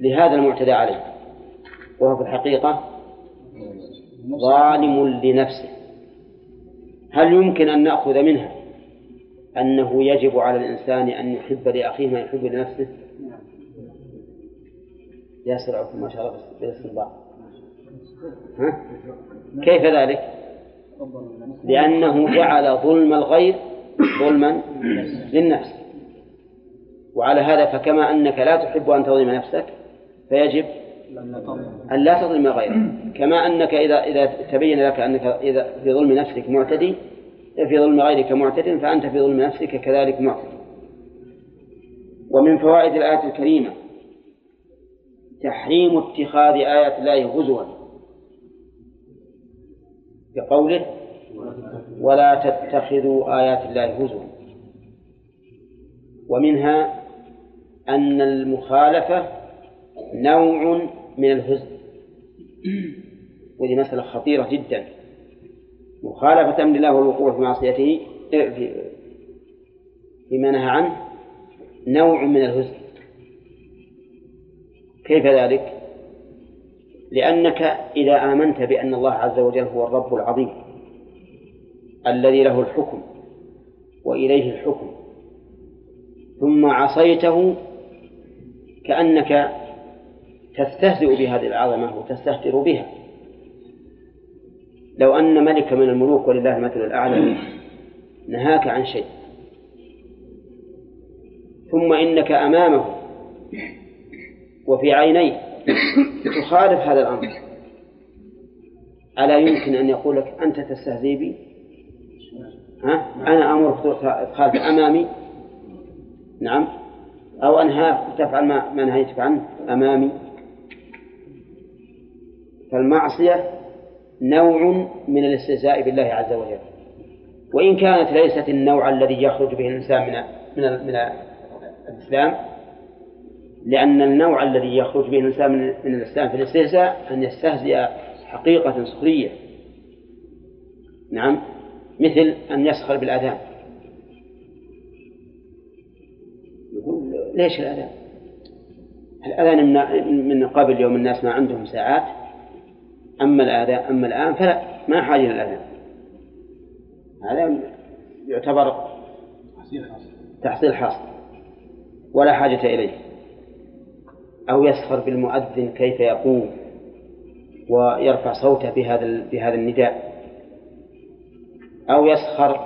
لهذا المعتدى عليه. وهو في الحقيقة ظالم لنفسه هل يمكن أن نأخذ منها أنه يجب على الإنسان أن يحب لأخيه ما يحب لنفسه ياسر ما شاء الله بالاستنباط ها؟ كيف ذلك؟ لأنه جعل ظلم الغير ظلما للنفس وعلى هذا فكما أنك لا تحب أن تظلم نفسك فيجب أن لا تظلم غيرك. كما أنك إذا إذا تبين لك أنك إذا في ظلم نفسك معتدي في ظلم غيرك معتد فأنت في ظلم نفسك كذلك معتدي ومن فوائد الآية الكريمة تحريم اتخاذ آيات الله هزوا بقوله ولا تتخذوا آيات الله هزوا ومنها أن المخالفة نوع من الهزء. وهذه مسألة خطيرة جدا. مخالفة أمر الله والوقوع في معصيته في فيما نهى عنه نوع من الهزء. كيف ذلك؟ لأنك إذا آمنت بأن الله عز وجل هو الرب العظيم الذي له الحكم وإليه الحكم ثم عصيته كأنك تستهزئ بهذه العظمة وتستهتر بها. لو أن ملك من الملوك ولله المثل الأعلى نهاك عن شيء. ثم إنك أمامه وفي عينيه تخالف هذا الأمر. ألا يمكن أن يقول لك أنت تستهزئ بي؟ ها؟ أنا أمرك تخالف أمامي؟ نعم. أو أنهاك تفعل ما, نهيتك عنه أمامي؟ فالمعصية نوع من الاستهزاء بالله عز وجل. وإن كانت ليست النوع الذي يخرج به الإنسان من من من الإسلام لأن النوع الذي يخرج به الإنسان من, من الإسلام في الاستهزاء أن يستهزئ حقيقة سخرية. نعم مثل أن يسخر بالأذان. يقول ليش الأذان؟ الأذان من قبل يوم الناس ما عندهم ساعات؟ أما الآذان أما الآن فلا ما حاجة للأذان هذا يعتبر تحصيل حاصل. ولا حاجة إليه. أو يسخر بالمؤذن كيف يقوم ويرفع صوته بهذا بهذا النداء. أو يسخر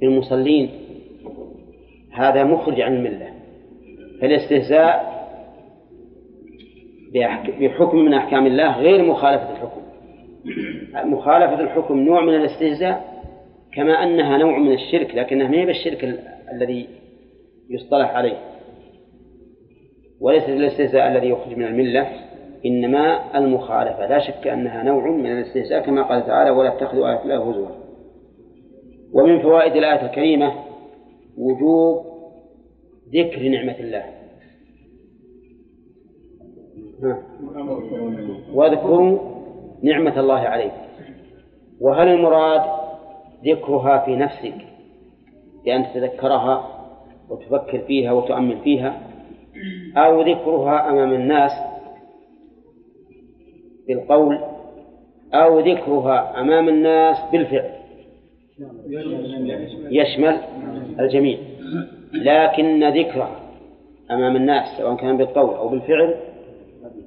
بالمصلين. هذا مخرج عن الملة. فالاستهزاء بحكم من أحكام الله غير مخالفة الحكم. مخالفة الحكم نوع من الاستهزاء كما أنها نوع من الشرك لكنها ما هي بالشرك ال- الذي يصطلح عليه. وليس الاستهزاء الذي يخرج من الملة إنما المخالفة. لا شك أنها نوع من الاستهزاء كما قال تعالى ولا تتخذوا آيات الله هزوا ومن فوائد الآية الكريمة وجوب ذكر نعمة الله. واذكروا نعمة الله عليك. وهل المراد ذكرها في نفسك؟ بأن تتذكرها وتفكر فيها وتؤمل فيها أو ذكرها أمام الناس بالقول أو ذكرها أمام الناس بالفعل. يشمل الجميع. لكن ذكرها أمام الناس سواء كان بالقول أو بالفعل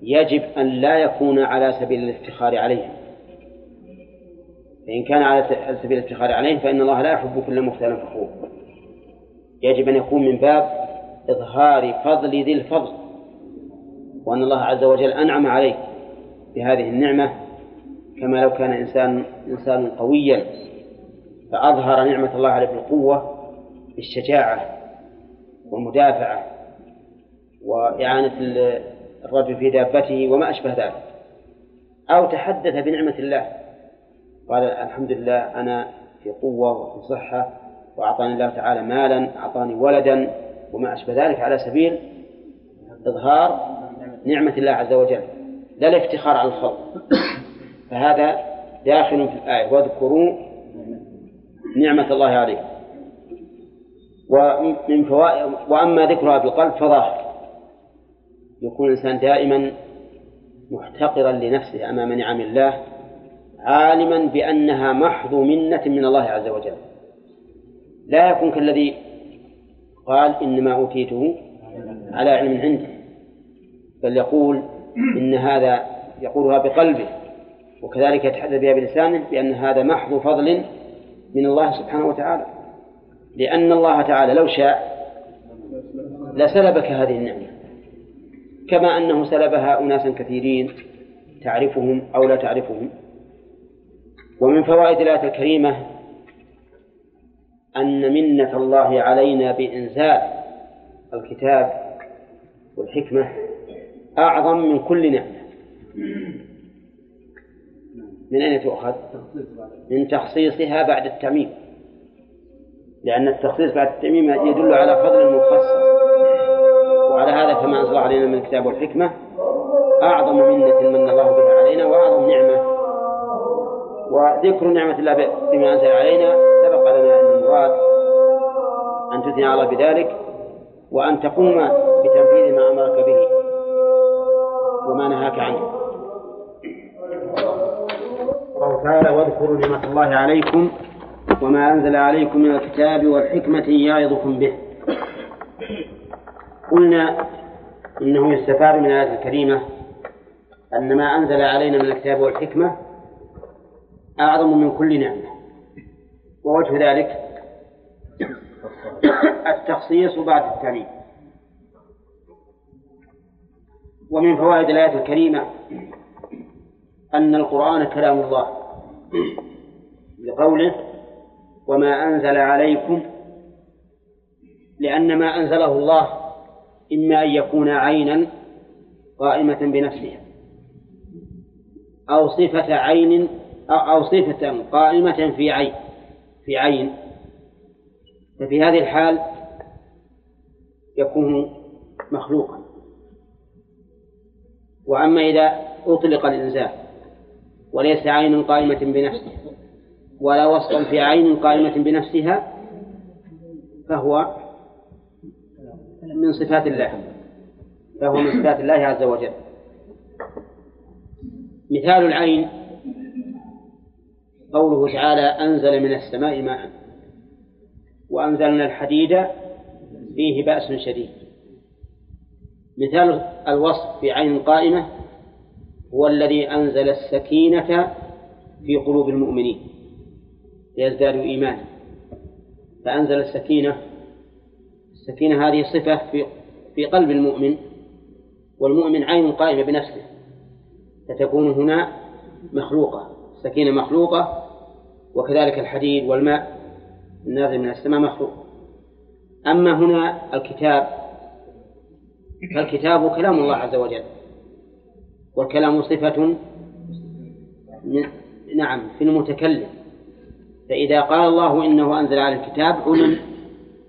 يجب أن لا يكون على سبيل الافتخار عليهم. فإن كان على سبيل الافتخار عليهم فإن الله لا يحب كل مختال فخور. يجب أن يكون من باب إظهار فضل ذي الفضل وأن الله عز وجل أنعم عليك بهذه النعمة. كما لو كان إنسان إنسان قويا فأظهر نعمة الله عليه بالقوة بالشجاعة والمدافعة وإعانة الرجل في دابته وما أشبه ذلك. أو تحدث بنعمة الله. قال الحمد لله أنا في قوة وفي صحة وأعطاني الله تعالى مالا أعطاني ولدا وما أشبه ذلك على سبيل إظهار نعمة الله عز وجل. لا الافتخار على الخلق. فهذا داخل في الآية. واذكروا نعمة الله عليه ومن فوائد وأما ذكرها بالقلب فظاهر. يكون الإنسان دائما محتقرا لنفسه أمام نعم الله عالما بأنها محض منة من الله عز وجل. لا يكون كالذي قال إنما أوتيته على علم عنده بل يقول إن هذا يقولها بقلبه وكذلك يتحدث بها بلسانه بأن هذا محض فضل من الله سبحانه وتعالى. لأن الله تعالى لو شاء لسلبك هذه النعمة. كما أنه سلبها أناسا كثيرين تعرفهم أو لا تعرفهم. ومن فوائد الآية الكريمة أن منة الله علينا بإنزال الكتاب والحكمة أعظم من كل نعمة. من أين تؤخذ؟ من تخصيصها بعد التعميم لأن التخصيص بعد التعميم يدل على فضل مخصص وعلى هذا فما أنزل علينا من الكتاب والحكمة. أعظم منة من الله بها علينا وأعظم نعمة. وذكر نعمة الله بما أنزل علينا سبق لنا أن المراد أن تثني على الله بذلك وأن تقوم بتنفيذ ما أمرك به وما نهاك عنه. قال تعالى واذكروا نعمة الله عليكم وما أنزل عليكم من الكتاب والحكمة يعظكم به. قلنا إنه يستفاد من الآية الكريمة أن ما أنزل علينا من الكتاب والحكمة أعظم من كل نعمة. ووجه ذلك التخصيص بعد التعليم. ومن فوائد الآية الكريمة أن القرآن كلام الله لقوله وما أنزل عليكم لأن ما أنزله الله إما أن يكون عينا قائمة بنفسها أو صفة عين أو صفة قائمة في عين في عين. ففي هذه الحال يكون مخلوقا. وأما إذا أطلق الإنزال وليس عين قائمة بنفسها ولا وصفا في عين قائمة بنفسها فهو من صفات الله. فهو من صفات الله عز وجل. مثال العين. قوله تعالى أنزل من السماء ماء. وأنزلنا الحديد فيه بأس شديد. مثال الوصف في عين قائمة هو الذي أنزل السكينة في قلوب المؤمنين. ليزدادوا إيمانا. فأنزل السكينة السكينة هذه صفة في في قلب المؤمن والمؤمن عين قائمة بنفسه فتكون هنا مخلوقة السكينة مخلوقة وكذلك الحديد والماء النازل من السماء مخلوق. أما هنا الكتاب فالكتاب كلام الله عز وجل والكلام صفة نعم في المتكلم. فإذا قال الله إنه أنزل على الكتاب علم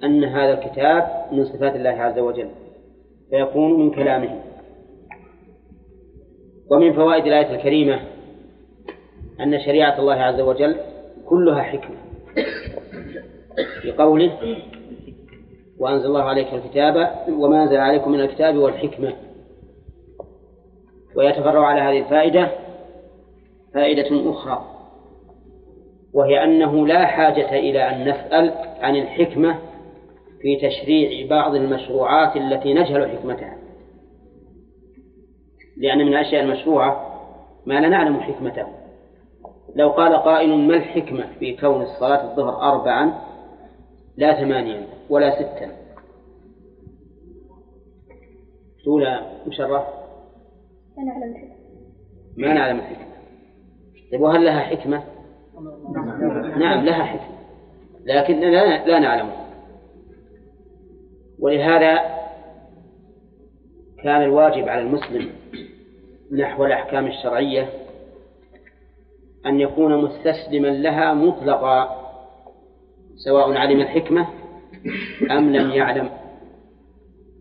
أن هذا الكتاب من صفات الله عز وجل فيكون من كلامه. ومن فوائد الآية الكريمة أن شريعة الله عز وجل كلها حكمة. في قوله وأنزل الله عليك الكتاب وما أنزل عليكم من الكتاب والحكمة. ويتفرع على هذه الفائدة فائدة أخرى وهي أنه لا حاجة إلى أن نسأل عن الحكمة في تشريع بعض المشروعات التي نجهل حكمتها. لأن من الأشياء المشروعة ما لا نعلم حكمته. لو قال قائل ما الحكمة في كون الصلاة الظهر أربعا؟ لا ثمانيا ولا ستا. تقول مشرف؟ ما نعلم الحكمة. ما نعلم الحكمة. طيب وهل لها حكمة؟ نعم. لها حكمة. لكن لا, لا نعلمها ولهذا كان الواجب على المسلم نحو الأحكام الشرعية أن يكون مستسلما لها مطلقا سواء علم الحكمة أم لم يعلم.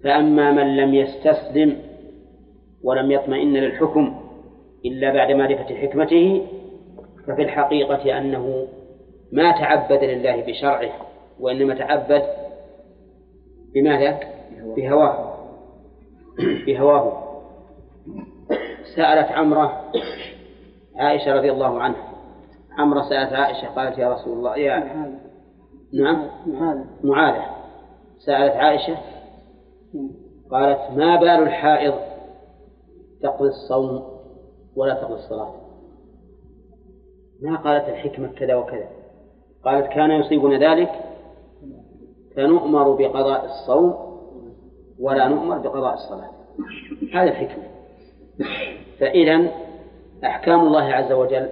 فأما من لم يستسلم ولم يطمئن للحكم إلا بعد معرفة حكمته ففي الحقيقة أنه ما تعبد لله بشرعه وإنما تعبد بماذا؟ بهواه. بهواه. سألت عمرة عائشة رضي الله عنها. عمرة سألت عائشة قالت يا رسول الله يا نعم. معاذ. معاذة سألت عائشة قالت ما بال الحائض تقضي الصوم ولا تقضي الصلاة؟ ما قالت الحكمة كذا وكذا. قالت كان يصيبنا ذلك فنؤمر بقضاء الصوم ولا نؤمر بقضاء الصلاة. هذه الحكمة. فإذا أحكام الله عز وجل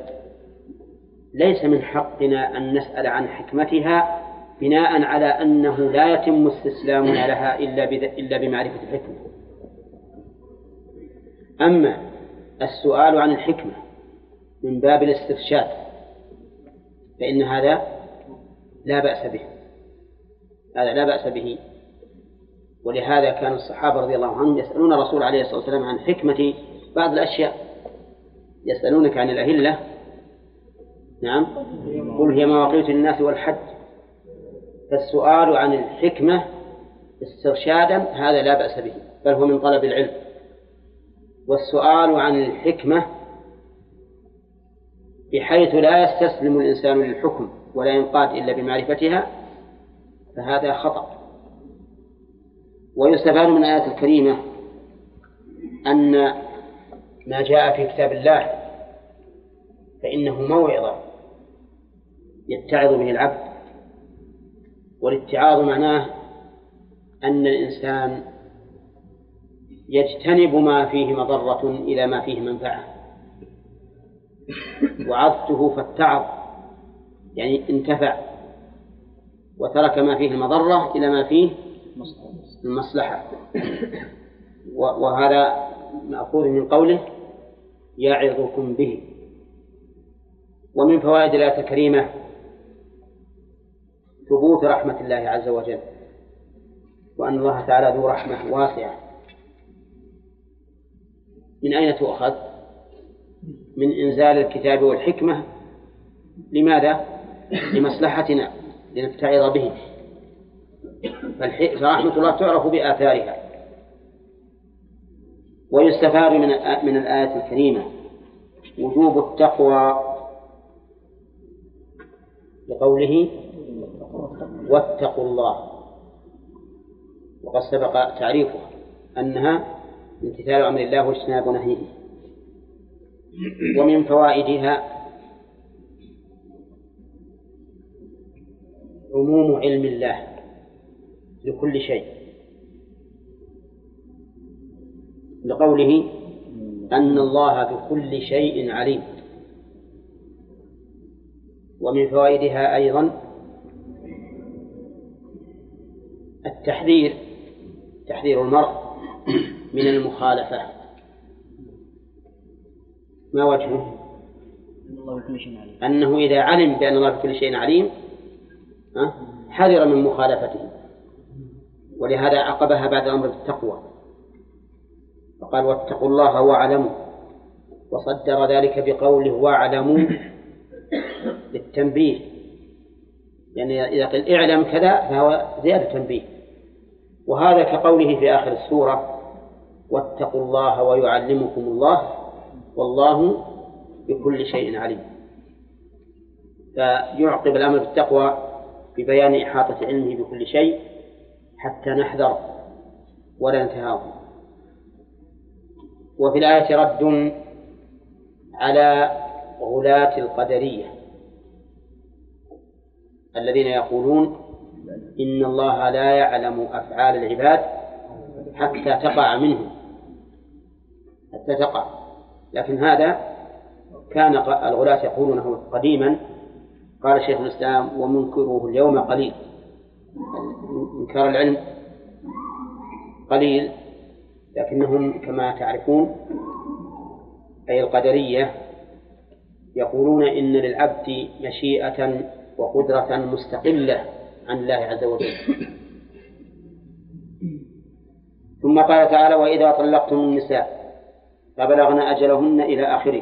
ليس من حقنا أن نسأل عن حكمتها بناء على أنه لا يتم استسلامنا لها إلا إلا بمعرفة الحكمة. أما السؤال عن الحكمة من باب الاسترشاد فإن هذا لا بأس به. هذا لا بأس به. ولهذا كان الصحابة رضي الله عنهم يسألون الرسول عليه الصلاة والسلام عن حكمة بعض الأشياء. يسألونك عن الأهلة. نعم. قل هي مواقيت الناس والحج. فالسؤال عن الحكمة استرشادا هذا لا بأس به بل هو من طلب العلم. والسؤال عن الحكمة بحيث لا يستسلم الإنسان للحكم ولا ينقاد إلا بمعرفتها فهذا خطأ. ويستفاد من الآية الكريمة أن ما جاء في كتاب الله فإنه موعظة يتعظ به العبد والاتعاظ معناه أن الإنسان يجتنب ما فيه مضرة إلى ما فيه منفعة. وعظته فاتعظ يعني انتفع. وترك ما فيه المضرة إلى ما فيه المصلحة وهذا مأخوذ من قوله يعظكم به. ومن فوائد الآية الكريمة ثبوت رحمة الله عز وجل وأن الله تعالى ذو رحمة واسعة. من أين تؤخذ؟ من إنزال الكتاب والحكمة. لماذا؟ لمصلحتنا. لنتعظ به. فرحمة الله تعرف بآثارها. ويستفاد من من الآية الكريمة. وجوب التقوى لقوله واتقوا الله. وقد سبق تعريفه أنها امتثال أمر الله واجتناب نهيه. ومن فوائدها عموم علم الله لكل شيء. لقوله أن الله بكل شيء عليم. ومن فوائدها أيضا التحذير تحذير المرء من المخالفة. ما وجهه؟ أنه إذا علم بأن الله بكل شيء عليم حذر من مخالفته. ولهذا عقبها بعد الأمر بالتقوى فقال واتقوا الله واعلموا. وصدر ذلك بقوله واعلموا للتنبيه يعني إذا قيل اعلم كذا فهو زيادة تنبيه. وهذا كقوله في آخر السورة واتقوا الله ويعلمكم الله والله بكل شيء عليم. فيعقب الأمر بالتقوى ببيان إحاطة علمه بكل شيء حتى نحذر ولا نتهاون وفي الآية رد على غلاة القدرية الذين يقولون إن الله لا يعلم أفعال العباد حتى تقع منهم. حتى تقع. لكن هذا كان الغلاة يقولونه قديما قال شيخ الإسلام ومنكره اليوم قليل. إنكار العلم قليل لكنهم كما تعرفون أي القدرية يقولون إن للعبد مشيئة وقدرة مستقلة عن الله عز وجل. ثم قال تعالى وإذا طلقتم النساء فبلغن أجلهن إلى آخره.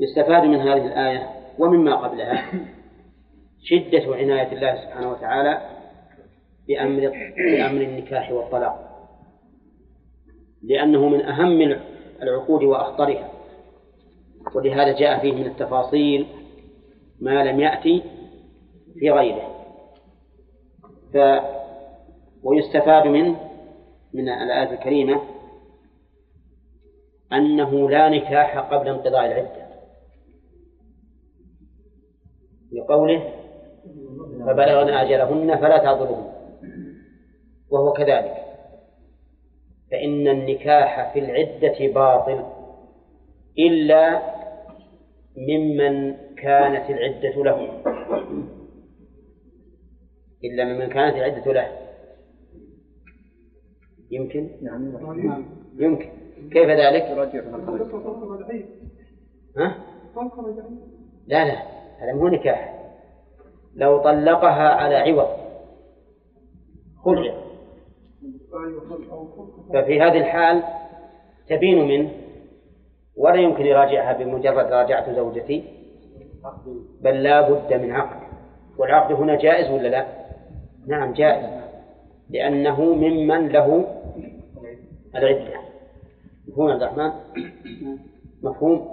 يستفاد من هذه الآية ومما قبلها شدة عناية الله سبحانه وتعالى بأمر بأمر النكاح والطلاق. لأنه من أهم العقود وأخطرها ولهذا جاء فيه من التفاصيل ما لم يأتي في غيره. ف ويستفاد منه من الآية الكريمة أنه لا نكاح قبل انقضاء العدة لقوله فبلغن أجلهن فلا تعذرهن. وهو كذلك. فإن النكاح في العدة باطل إلا ممن كانت العدة له. إلا ممن كانت العدة له. يمكن؟ نعم. يمكن. كيف ذلك؟ ها؟ لا لا. هذا مو نكاح لو طلقها على عوض خلع ففي هذه الحال تبين منه ولا يمكن يراجعها بمجرد راجعت زوجتي بل لا بد من عقد والعقد هنا جائز ولا لا؟ نعم جائز لأنه ممن له العدة مفهوم عبد الرحمن؟ مفهوم؟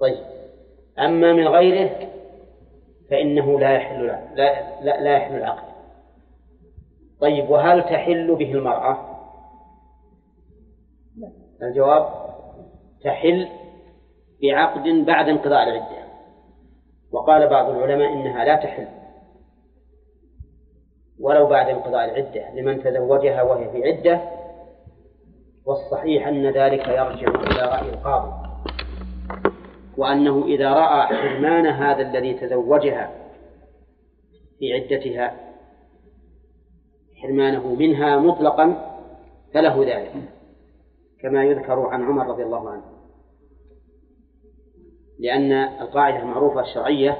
طيب أما من غيره فإنه لا يحل لا, لا, لا يحل العقد. طيب وهل تحل به المرأة؟ الجواب تحل بعقد بعد انقضاء العدة. وقال بعض العلماء إنها لا تحل. ولو بعد انقضاء العدة لمن تزوجها وهي في عدة والصحيح أن ذلك يرجع إلى رأي القاضي. وأنه إذا رأى حرمان هذا الذي تزوجها في عدتها حرمانه منها مطلقا فله ذلك كما يذكر عن عمر رضي الله عنه. لأن القاعدة المعروفة الشرعية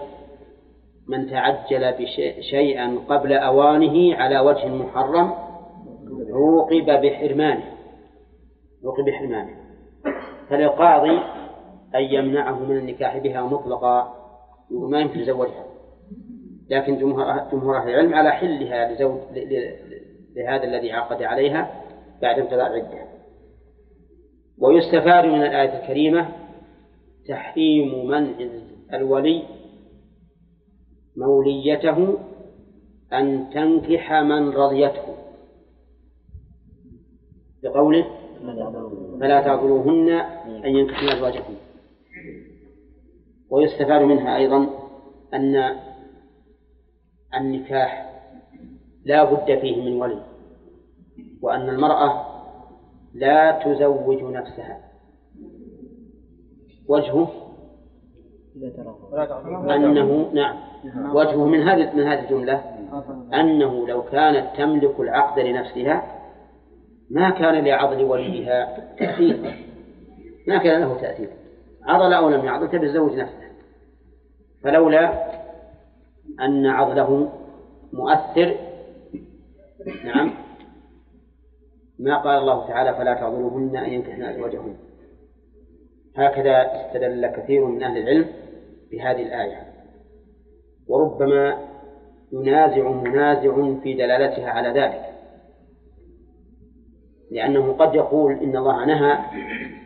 من تعجل بشيئا قبل أوانه على وجه محرم عوقب بحرمانه عوقب بحرمانه. فللقاضي أن يمنعه من النكاح بها مطلقا وما يمكن يزوجها لكن جمهور أهل العلم على حلها لزوج لهذا الذي عقد عليها بعد انقضاء العدة ويستفاد من الآية الكريمة تحريم منع الولي موليته أن تنكح من رضيته. بقوله فلا تعذروهن أن ينكحن أزواجهن ويستفاد منها أيضا أن النكاح لا بد فيه من ولي وأن المرأة لا تزوج نفسها. وجهه أنه نعم وجهه من هذه من هذه الجملة أنه لو كانت تملك العقد لنفسها ما كان لعضل وليها تأثير. ما كان له تأثير. عضل أو لم يعضل تزوج نفسها فلولا أن عضله مؤثر نعم ما قال الله تعالى فلا تعذروهن أن ينكحن أزواجهن. هكذا استدل كثير من أهل العلم بهذه الآية. وربما ينازع منازع في دلالتها على ذلك. لأنه قد يقول إن الله نهى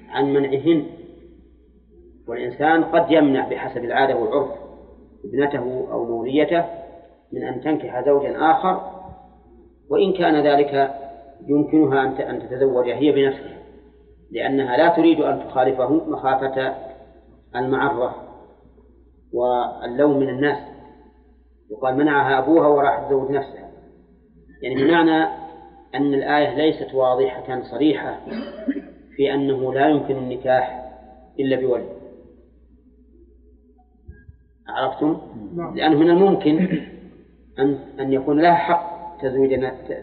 عن منعهن والإنسان قد يمنع بحسب العادة والعرف ابنته أو موليته من أن تنكح زوجا آخر وإن كان ذلك يمكنها أن تتزوج هي بنفسها لأنها لا تريد أن تخالفه مخافة المعرة واللوم من الناس. يقال منعها أبوها وراح تزوج نفسها. يعني بمعنى أن الآية ليست واضحة صريحة في أنه لا يمكن النكاح إلا بولي عرفتم؟ لأنه من الممكن أن أن يكون لها حق تزويج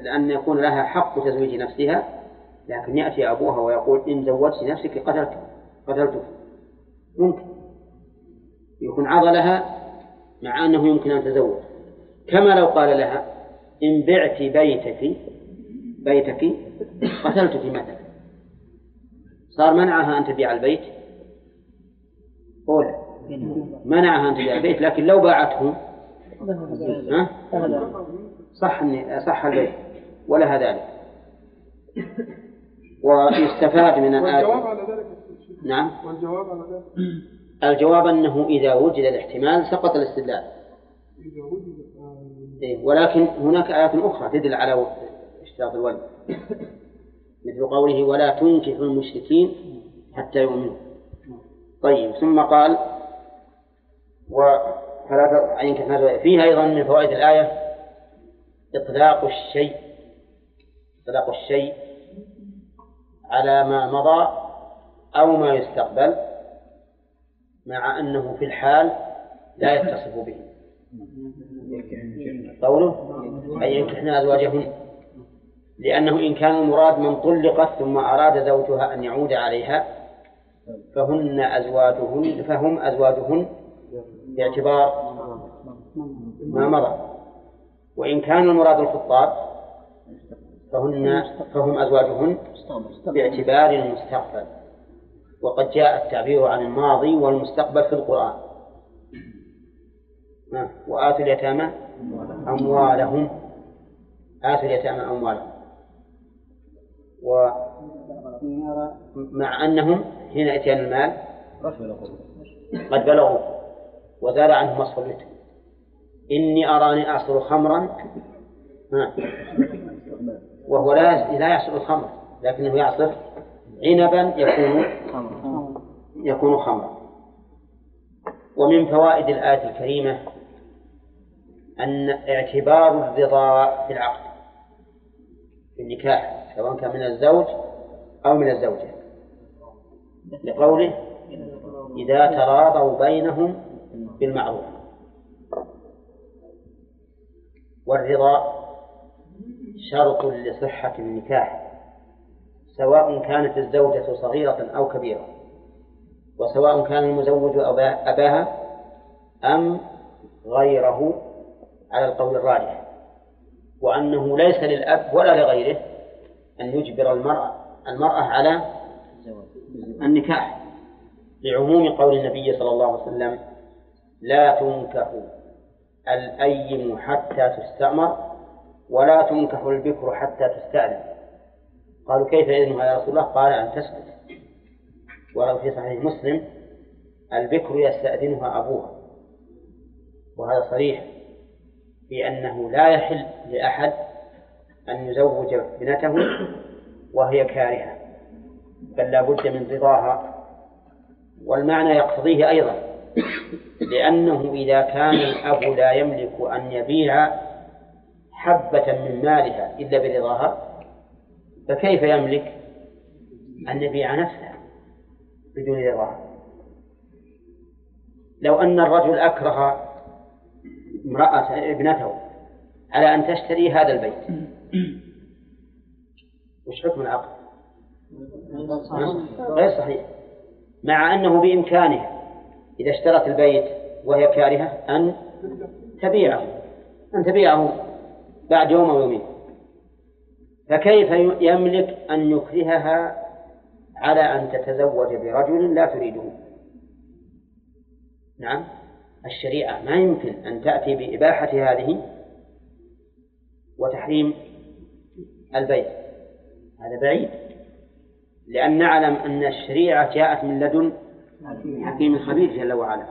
لأن يكون لها حق تزويج نفسها لكن يأتي أبوها ويقول إن زوجت نفسك قتلت قتلتك. ممكن. يكون عضلها مع أنه يمكن أن تزوج. كما لو قال لها إن بعت بيتك بيتك قتلتك مثلا. صار منعها أن تبيع البيت؟ منعها أن تبيع البيت لكن لو باعته ها؟ صح صح البيع ولها ذلك. ويستفاد من الآية. والجواب على ذلك نعم. والجواب على ذلك. الجواب أنه إذا وجد الاحتمال سقط الاستدلال. إذا وجد إيه، ولكن هناك آيات أخرى تدل على اشتراط الولي مثل قوله ولا تنكحوا المشركين حتى يؤمنوا. طيب ثم قال وفلا ينكح ما فيه أيضا من فوائد الآية إطلاق الشيء إطلاق الشيء على ما مضى أو ما يستقبل مع أنه في الحال لا يتصف به. قوله؟ أن ينكحن أزواجهن. لأنه إن كان المراد من طلقت ثم أراد زوجها أن يعود عليها فهن أزواجهن فهم أزواجهن باعتبار ما مضى. وإن كان المراد الخطاب فهن فهم أزواجهن باعتبار المستقبل. وقد جاء التعبير عن الماضي والمستقبل في القرآن. وآتوا اليتامى أموالهم. آتوا اليتامى أموالهم. ومع أنهم حين إتيان المال قد بلغوا. وزال عنهم وصف الوتر إني أراني أعصر خمرا. وهو لا لا يعصر الخمر لكنه يعصر عنبا يكون يكون خمرا. ومن فوائد الآية الكريمة أن اعتبار الرضا في العقد في النكاح سواء كان من الزوج أو من الزوجة. لقوله إذا تراضوا بينهم بالمعروف. والرضا شرط لصحة النكاح سواء كانت الزوجة صغيرة أو كبيرة وسواء كان المزوج أبا- أباها أم غيره على القول الراجح وأنه ليس للأب ولا لغيره أن يجبر المرأة المرأة على النكاح لعموم قول النبي صلى الله عليه وسلم لا تنكح الأيم حتى تستأمر ولا تنكح البكر حتى تستأذن. قالوا كيف إذنها يا رسول الله؟ قال أن تسكت. وفي صحيح مسلم البكر يستأذنها أبوها. وهذا صريح في أنه لا يحل لأحد أن يزوج ابنته وهي كارهة بل لا بد من رضاها. والمعنى يقتضيه أيضا. لأنه إذا كان الأب لا يملك أن يبيع حبة من مالها إلا برضاها فكيف يملك أن يبيع نفسه بدون رضاها لو أن الرجل أكره امرأة ابنته على أن تشتري هذا البيت وش حكم العقد؟ غير صحيح. مع أنه بإمكانها إذا اشترت البيت وهي كارهة أن تبيعه أن تبيعه بعد يوم أو يومين. فكيف يملك أن يكرهها على أن تتزوج برجل لا تريده؟ نعم الشريعة ما يمكن أن تأتي بإباحة هذه وتحريم البيت. هذا بعيد لأن نعلم أن الشريعة جاءت من لدن حكيم خبير جل وعلا.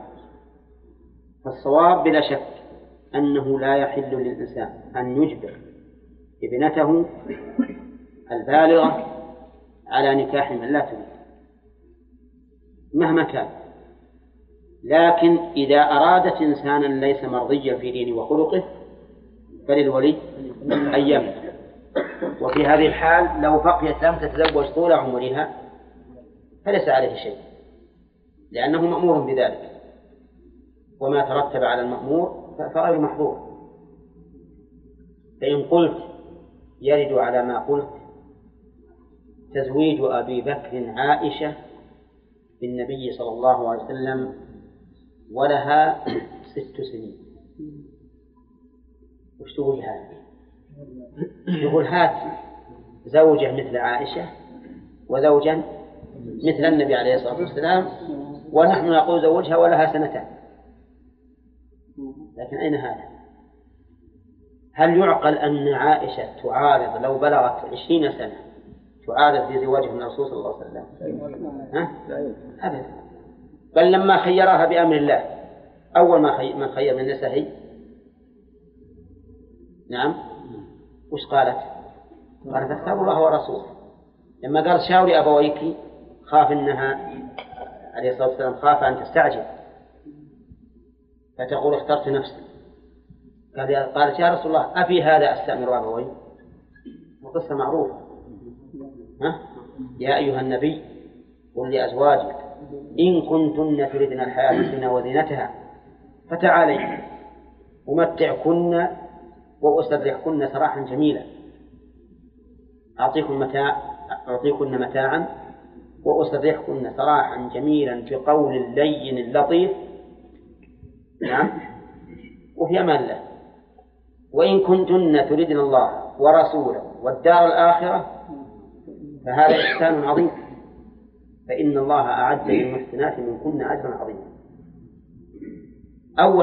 فالصواب بلا شك أنه لا يحل للإنسان أن يجبر ابنته البالغة على نكاح من لا تريد. مهما كان. لكن إذا أرادت إنسانا ليس مرضيا في دينه وخلقه فللولي أن وفي هذه الحال لو بقيت لم تتزوج طول عمرها فليس عليه شيء. لأنه مأمور بذلك. وما ترتب على المأمور فغير محظور. فإن قلت يرد على ما قلت تزويج أبي بكر عائشة بالنبي صلى الله عليه وسلم ولها ست سنين. وش تقول هذا؟ يقول هات زوجة مثل عائشة وزوجا مثل النبي عليه الصلاة والسلام ونحن نقول زوجها ولها سنتان. لكن أين هذا؟ هل يعقل أن عائشة تعارض لو بلغت عشرين سنة تعارض في زواجه من الرسول صلى الله عليه وسلم؟ ها؟ أبدا. بل لما خيرها بأمر الله. أول ما خي... من خير من هي نعم. وش قالت؟ قالت اختار الله ورسوله. لما قال شاوري أبويك خاف أنها عليه الصلاة والسلام خاف أن تستعجل. فتقول اخترت نفسي. قال قالت يا رسول الله أفي هذا أستأمر أبوي؟ وقصة معروفة. ها؟ يا أيها النبي قل لأزواجك إن كنتن تردن الحياة الدنيا وزينتها فتعالي أمتعكن وأسرحكن سراحا جميلا. أعطيكم متاع أعطيكن متاعا وأسرحكن سراحا جميلا بقول لين لطيف نعم. وفي أمان الله. وإن كنتن تردن الله ورسوله والدار الآخرة فهذا إحسان عظيم. فإن الله أعد للمحسنات منكن أجرا عظيما. أول